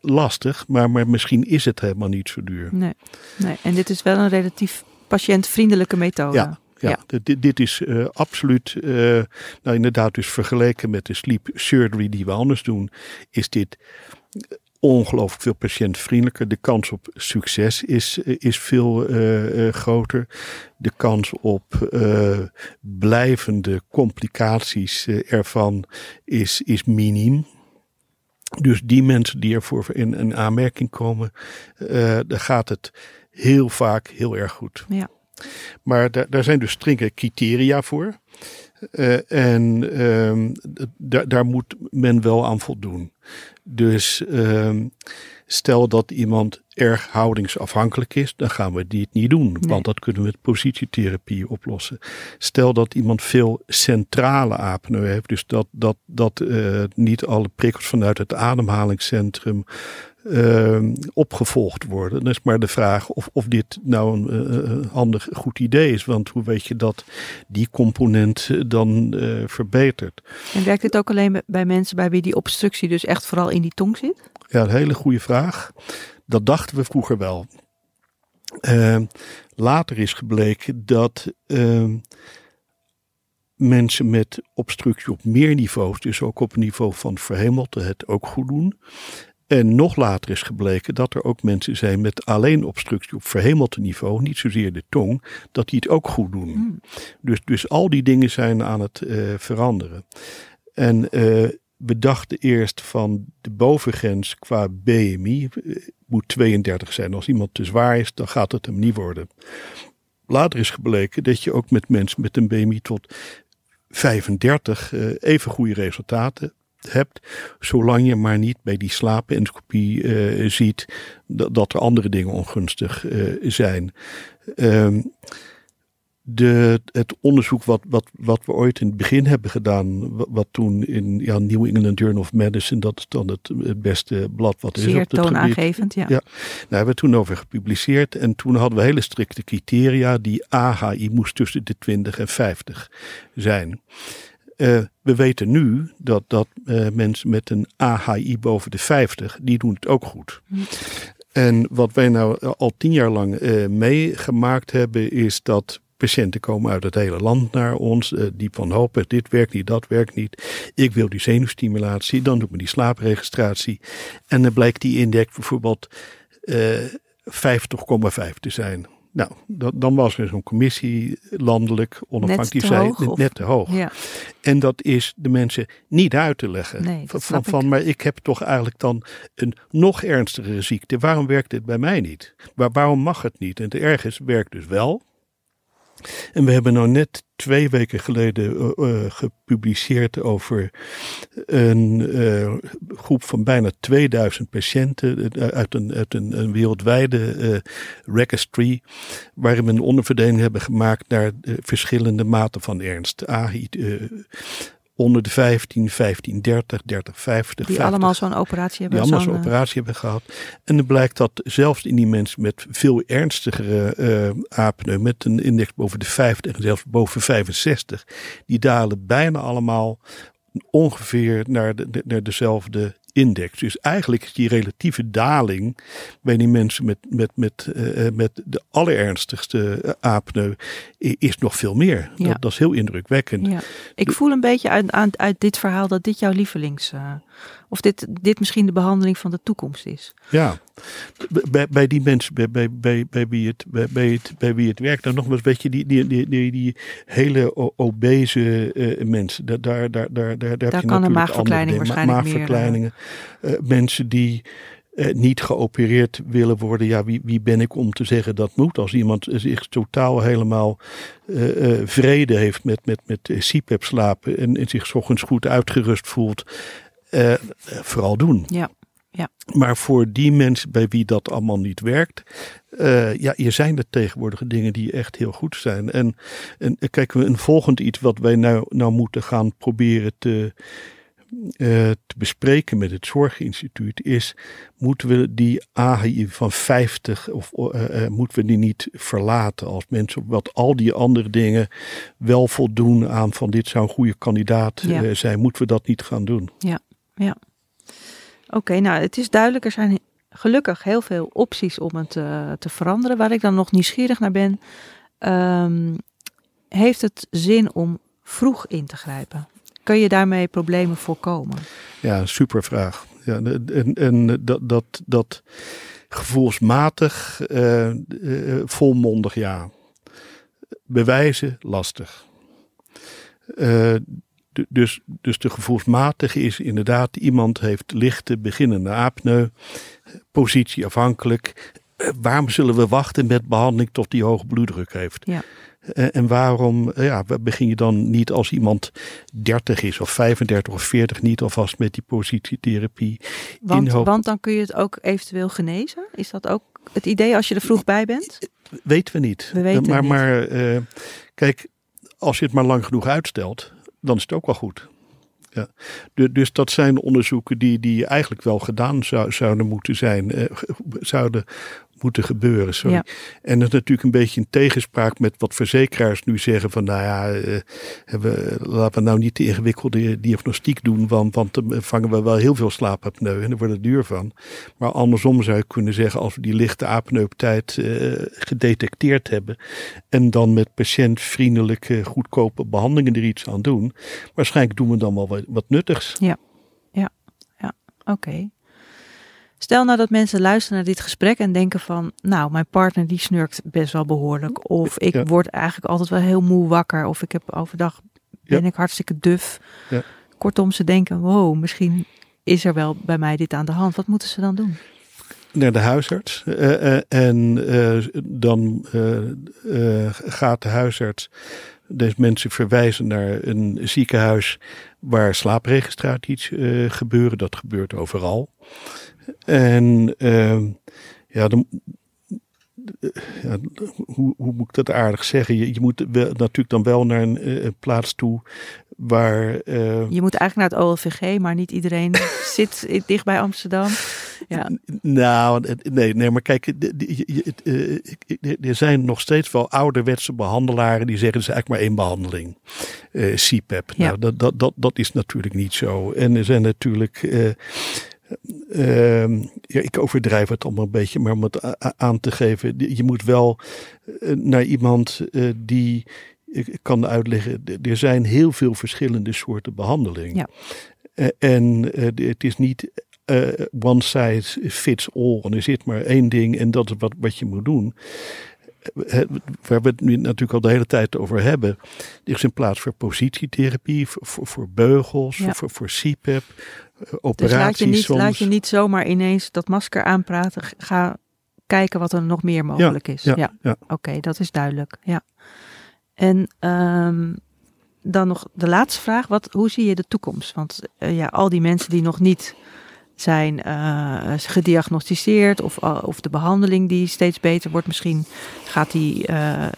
Lastig, maar, maar misschien is het helemaal niet zo duur. Nee, nee. en dit is wel een relatief patiëntvriendelijke methode. Ja, ja, ja. Dit, dit, is uh, absoluut, uh, nou inderdaad, dus vergeleken met de sleep surgery die we anders doen, is dit ongelooflijk veel patiëntvriendelijker. De kans op succes is, is veel uh, groter. De kans op blijvende complicaties ervan is, is miniem. Dus die mensen die ervoor in een aanmerking komen, daar gaat het heel vaak heel erg goed. Ja. Maar daar, daar zijn dus strenge criteria voor. Uh, en um, daar, daar moet men wel aan voldoen. Dus um, stel dat iemand erg houdingsafhankelijk is, dan gaan we dit niet doen. Nee. Want dat kunnen we met positietherapie oplossen. Stel dat iemand veel centrale apneu heeft, dus dat, dat, dat uh, niet alle prikkels vanuit het ademhalingscentrum uh, opgevolgd worden. Dan is maar de vraag of, of dit nou een uh, handig, goed idee is. Want hoe weet je dat die component dan uh, verbetert? En werkt dit ook alleen bij mensen bij wie die obstructie dus echt vooral in die tong zit? Ja, een hele goede vraag. Dat dachten we vroeger wel. Ehm, later is gebleken dat ehm, mensen met obstructie op meer niveaus, dus ook op het niveau van verhemelte, het ook goed doen. En nog later is gebleken dat er ook mensen zijn met alleen obstructie op verhemelte niveau, niet zozeer de tong, dat die het ook goed doen. Hmm. Dus, dus al die dingen zijn aan het uh, veranderen. En uh, we dachten eerst van de bovengrens qua BMI uh, moet 32 zijn. Als iemand te zwaar is, dan gaat het hem niet worden. Later is gebleken dat je ook met mensen met een BMI tot 35 even goede resultaten hebt, zolang je maar niet bij die slaapendoscopie uh, ziet dat, dat, er andere dingen ongunstig uh, zijn. Um, de, het onderzoek wat, wat, wat we ooit in het begin hebben gedaan, wat, toen in ja, New England Journal of Medicine, dat is dan het, beste blad wat Zeer is op toonaangevend, ja. ja. Daar hebben we toen over gepubliceerd en toen hadden we hele strikte criteria. Die AHI moest tussen de 20 en 50 zijn. Uh, we weten nu dat, dat uh, mensen met een AHI boven de 50, die doen het ook goed. Hm. En wat wij nou al tien jaar lang uh, meegemaakt hebben, is dat patiënten komen uit het hele land naar ons. Uh, die van hopen, dit werkt niet, dat werkt niet. Ik wil die zenuwstimulatie, dan doe ik me die slaapregistratie. En dan blijkt die index bijvoorbeeld 50,5 te zijn. Nou, dat, dan was er zo'n commissie landelijk onafhankelijk die zei hoog, net te hoog. Ja. En dat is de mensen niet uit te leggen. Nee, van, van, maar ik heb toch eigenlijk dan een nog ernstigere ziekte. Waarom werkt dit bij mij niet? Waarom mag het niet? En het ergens werkt dus wel. En we hebben nou net twee weken geleden uh, uh, gepubliceerd over een uh, groep van bijna 2000 patiënten uit een, uit een, een wereldwijde registry, waarin we een onderverdeling hebben gemaakt naar verschillende maten van ernst. AHI, onder de 15, 15, 30, 30, 50. Die 50, allemaal zo'n operatie hebben Die allemaal zo'n uh, operatie hebben gehad. En dan blijkt dat zelfs in die mensen met veel ernstigere uh, apneu, met een index boven de 50 en zelfs boven 65, die dalen bijna allemaal ongeveer naar, de, naar dezelfde index. Dus eigenlijk is die relatieve daling bij die mensen met, met, met, uh, met de allerernstigste apneu is nog veel meer. Ja. Dat, dat, is heel indrukwekkend. Ja. Ik voel een beetje uit, uit, uit dit verhaal dat dit jouw lievelings... Of dit, dit misschien de behandeling van de toekomst is. Ja, bij, bij die mensen bij, bij, bij, bij, wie het, bij, bij, het, bij wie het werkt. Dan nogmaals, weet je, die, die, die, die, die hele obese uh, mensen. Daar, daar, daar, daar, daar, daar heb je kan een natuurlijk maagverkleining waarschijnlijk maagverkleiningen. Uh, mensen die niet geopereerd willen worden. Ja, wie, wie ben ik om te zeggen dat moet? Als iemand zich totaal helemaal vrede heeft met, met, met CPAP slapen en, en zich ochtends goed uitgerust voelt. Uh, vooral doen. Ja. Ja. Maar voor die mensen bij wie dat allemaal niet werkt, uh, ja, hier zijn er tegenwoordig dingen die echt heel goed zijn. En, en kijk, een volgend iets wat wij nou, nou moeten gaan proberen te, uh, te bespreken met het Zorginstituut is, moeten we die AHI van 50 of uh, moeten we die niet verlaten als mensen, wat al die andere dingen wel voldoen aan van dit zou een goede kandidaat Ja. zijn, moeten we dat niet gaan doen? Ja, ja. Oké, nou het is duidelijk, er zijn gelukkig heel veel opties om het uh, te veranderen. Waar ik dan nog nieuwsgierig naar ben, um, heeft het zin om vroeg in te grijpen? Kun je daarmee problemen voorkomen? Ja, super vraag. Ja, en, dat, dat, dat gevoelsmatig, uh, uh, volmondig ja. Bewijzen lastig. Uh, dus, dus de gevoelsmatige is inderdaad, iemand heeft lichte beginnende apneu, positie afhankelijk. Waarom zullen we wachten met behandeling tot die hoge bloeddruk heeft? Ja. En waarom ja, begin je dan niet als iemand 30 is of 35 of 40 niet alvast met die positietherapie? Want, want dan kun je het ook eventueel genezen? Is dat ook het idee als je er vroeg bij bent? Weten we niet. We weten maar niet. maar uh, kijk, als je het maar lang genoeg uitstelt, dan is het ook wel goed. ja. Du- dus dat zijn onderzoeken die, die eigenlijk wel gedaan zou, zouden moeten zijn, eh, zouden moeten gebeuren. Sorry. Ja. En dat is natuurlijk een beetje in tegenspraak met wat verzekeraars nu zeggen van nou ja, eh, we, laten we nou niet de ingewikkelde diagnostiek doen, want, want dan vangen we wel heel veel slaapapneu en daar wordt het duur van. Maar andersom zou je kunnen zeggen, als we die lichte apneu op tijd eh, gedetecteerd hebben en dan met patiëntvriendelijke, goedkope behandelingen er iets aan doen, waarschijnlijk doen we dan wel wat, wat nuttigs. Oké. Stel nou dat mensen luisteren naar dit gesprek en denken van, nou, mijn partner die snurkt best wel behoorlijk. Of ik Ja. word eigenlijk altijd wel heel moe wakker. Of ik heb overdag, ben Ja. ik hartstikke duf. Ja. Kortom, ze denken, wow, misschien is er wel bij mij dit aan de hand. Wat moeten ze dan doen? naar de huisarts. eh, eh, en eh, dan eh, eh, gaat de huisarts deze mensen verwijzen naar een ziekenhuis waar slaapregistraties gebeuren. Dat gebeurt overal. En eh, ja, ja, hoe, hoe moet ik dat aardig zeggen? Je, je moet wel, natuurlijk dan wel naar een eh, plaats toe waar. eh, Je moet eigenlijk naar het OLVG, maar niet iedereen zit dicht bij Amsterdam. Ja, Nou, nee, nee, maar kijk, eh, er zijn nog steeds wel ouderwetse behandelaren die zeggen, het is eigenlijk maar één behandeling. eh CPAP. Ja. Nou, dat, dat, dat, dat is natuurlijk niet zo. En er zijn natuurlijk, eh, ehm, ja, ik overdrijf het allemaal een beetje, maar om het aan te geven, je moet wel eh, naar iemand eh, die ik kan uitleggen, er zijn heel veel verschillende soorten behandeling. Ja. Eh, En eh, het is niet eh, one size fits all. En er zit maar één ding en dat is wat, wat je moet doen. Waar we het nu natuurlijk al de hele tijd over hebben. Is een plaats voor positietherapie, voor, beugels, Ja. voor, voor, CPAP, eh, dus operaties laat je, niet, soms. laat je niet zomaar ineens dat masker aanpraten. Ga kijken wat er nog meer mogelijk is. ja, ja. ja. Oké, dat is duidelijk. Ja. En ehm, dan nog de laatste vraag. Wat, hoe zie je de toekomst? Want eh, ja, al die mensen die nog niet zijn eh, gediagnosticeerd of, al- of de behandeling die steeds beter wordt. Misschien gaat die, eh, eh,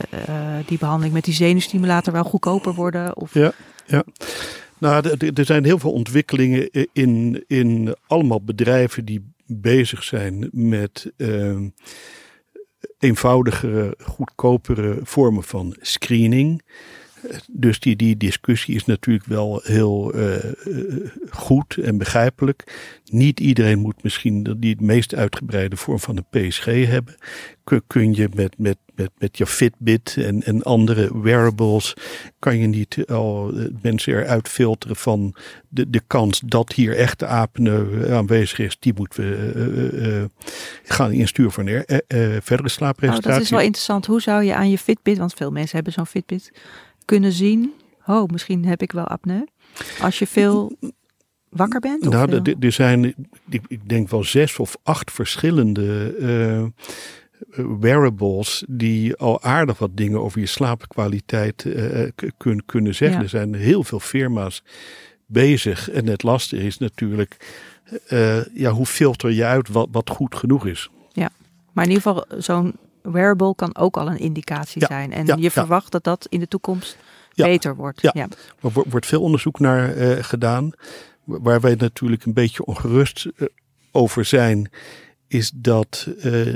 die behandeling met die zenuwstimulator wel goedkoper worden. Of, Ja. Nou, de- de- er zijn heel veel ontwikkelingen in, in allemaal bedrijven die bezig zijn met ehm, eenvoudigere, goedkopere vormen van screening. Dus die, die discussie is natuurlijk wel heel eh, eh, goed en begrijpelijk. Niet iedereen moet misschien die het meest uitgebreide vorm van een PSG hebben. Kun, je met, met, met, met je Fitbit en, en andere wearables, kan je niet al eh, mensen eruit filteren van de, de kans dat hier echte apneu aanwezig is. Die moeten we eh, gaan insturen voor een verdere Oh, slaapregistratie. dat is wel interessant. Hoe zou je aan je Fitbit, want veel mensen hebben zo'n Fitbit, kunnen zien, oh, misschien heb ik wel apneu. Als je veel wakker bent? Of Nou, veel- er- zijn, ik, denk wel zes of acht verschillende eh, wearables die al aardig wat dingen over je slaapkwaliteit eh, kun- kunnen zeggen. Ja. Er zijn heel veel firma's bezig. En het lastige is natuurlijk, ja, hoe filter je uit wat, wat goed genoeg is? Maar in ieder geval, zo'n wearable kan ook al een indicatie Ja, zijn. En ja, je verwacht dat dat in de toekomst beter wordt. ja. Ja. Er wo- wordt veel onderzoek naar eh, gedaan. Waar wij natuurlijk een beetje ongerust eh, over zijn, is dat eh,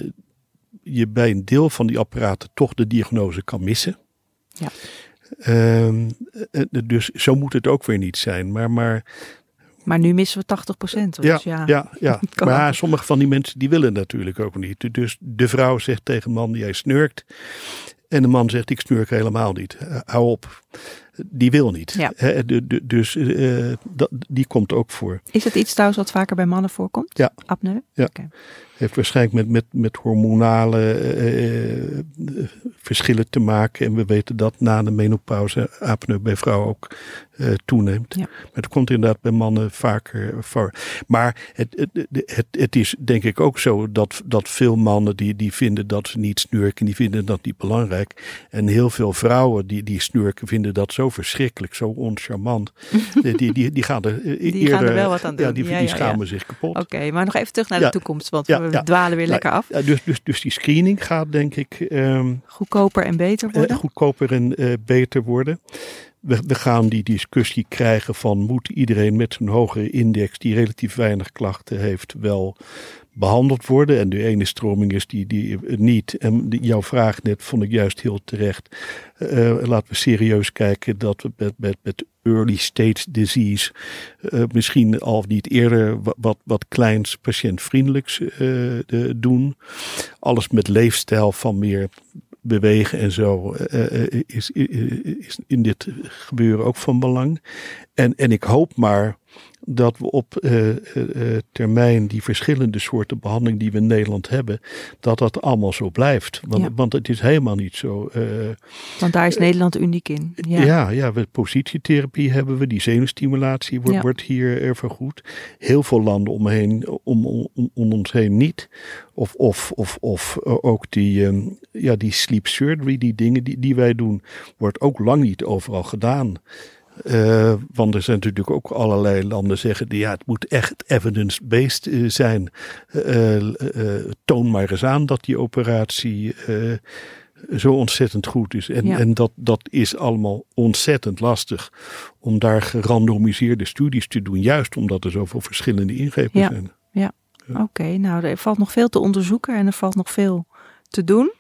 je bij een deel van die apparaten toch de diagnose kan missen. Ja. Eh, dus zo moet het ook weer niet zijn. Maar, maar Maar nu missen we 80 procent. Dus ja, ja, ja, maar sommige van die mensen die willen natuurlijk ook niet. Dus de vrouw zegt tegen de man, jij snurkt. En de man zegt, ik snurk helemaal niet. Eh, Hou op. Die wil niet. Ja. Hè, de- de- dus eh, dat, die komt ook voor. Is het iets trouwens wat vaker bij mannen voorkomt? Ja. Apneu? Ja. Heeft waarschijnlijk met, met, met hormonale eh, eh, verschillen te maken. En we weten dat na de menopauze apneu bij vrouwen ook eh, toeneemt. Ja. Maar het komt inderdaad bij mannen vaker voor. Maar het, het, het, het is denk ik ook zo dat, dat veel mannen die, die vinden dat ze niet snurken, die vinden dat niet belangrijk. En heel veel vrouwen die, die snurken vinden dat zo verschrikkelijk, zo oncharmant. die, die, die, die gaan er eh, Die eerder, gaan er wel wat aan Ja, doen. die, Ja, die ja, schamen zich kapot. Oké, maar nog even terug naar de toekomst, want Ja, we ja. dwalen weer Ja, lekker af. Dus, dus, dus die screening gaat denk ik ehm, Goedkoper en beter eh, worden. goedkoper en eh, beter worden. we, we, gaan die discussie krijgen van moet iedereen met een hogere index die relatief weinig klachten heeft wel behandeld worden. En de ene stroming is die, die niet. En jouw vraag net vond ik juist heel terecht. Uh, laten we serieus kijken dat we met, met, met early stage disease uh, misschien al niet eerder wat, wat, kleins patiëntvriendelijks uh, doen. Alles met leefstijl van meer bewegen en zo is, is in dit gebeuren ook van belang. En, en ik hoop maar dat we op uh, uh, termijn die verschillende soorten behandeling die we in Nederland hebben, dat dat allemaal zo blijft. Want, want het is helemaal niet zo. want daar is Nederland uniek in. Ja, ja, ja we, positietherapie hebben we, die zenuwstimulatie wordt, wordt hier vergoed. Heel veel landen om, heen, om, om, om ons heen niet. Of, of, of, of ook die, um, ja, die sleep surgery, die dingen die, die wij doen, wordt ook lang niet overal gedaan. Uh, want er zijn natuurlijk ook allerlei landen zeggen die ja, het moet echt evidence-based uh, zijn. Uh, toon maar eens aan dat die operatie zo ontzettend goed is. En, en dat, dat is allemaal ontzettend lastig om daar gerandomiseerde studies te doen, juist omdat er zoveel verschillende ingrepen zijn. Ja, ja. oké. nou, er valt nog veel te onderzoeken en er valt nog veel te doen.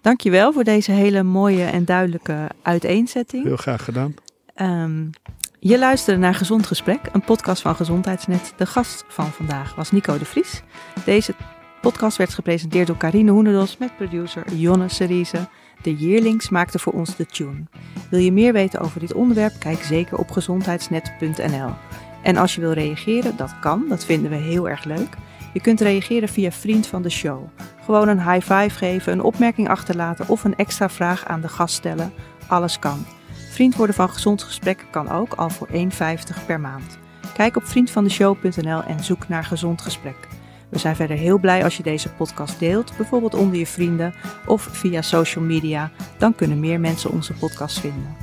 Dankjewel voor deze hele mooie en duidelijke uiteenzetting. Heel graag gedaan. Um, je luisterde naar Gezond Gesprek, een podcast van Gezondheidsnet. De gast van vandaag was Nico de Vries. Deze podcast werd gepresenteerd door Carine Hoenderdos met producer Jonne Serize. De Yearlings maakte voor ons de tune. Wil je meer weten over dit onderwerp? Kijk zeker op gezondheidsnet.nl. En als je wil reageren, dat kan, dat vinden we heel erg leuk. Je kunt reageren via Vriend van de Show. Gewoon een high five geven, een opmerking achterlaten of een extra vraag aan de gast stellen. Alles kan. Vriend worden van Gezond Gesprek kan ook al voor 1,50 per maand. Kijk op vriendvandeshow.nl en zoek naar Gezond Gesprek. We zijn verder heel blij als je deze podcast deelt, bijvoorbeeld onder je vrienden of via social media. Dan kunnen meer mensen onze podcast vinden.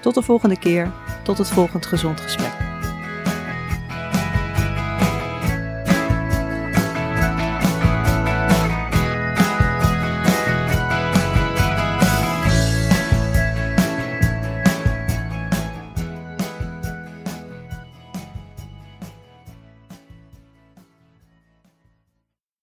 Tot de volgende keer, tot het volgende Gezond Gesprek.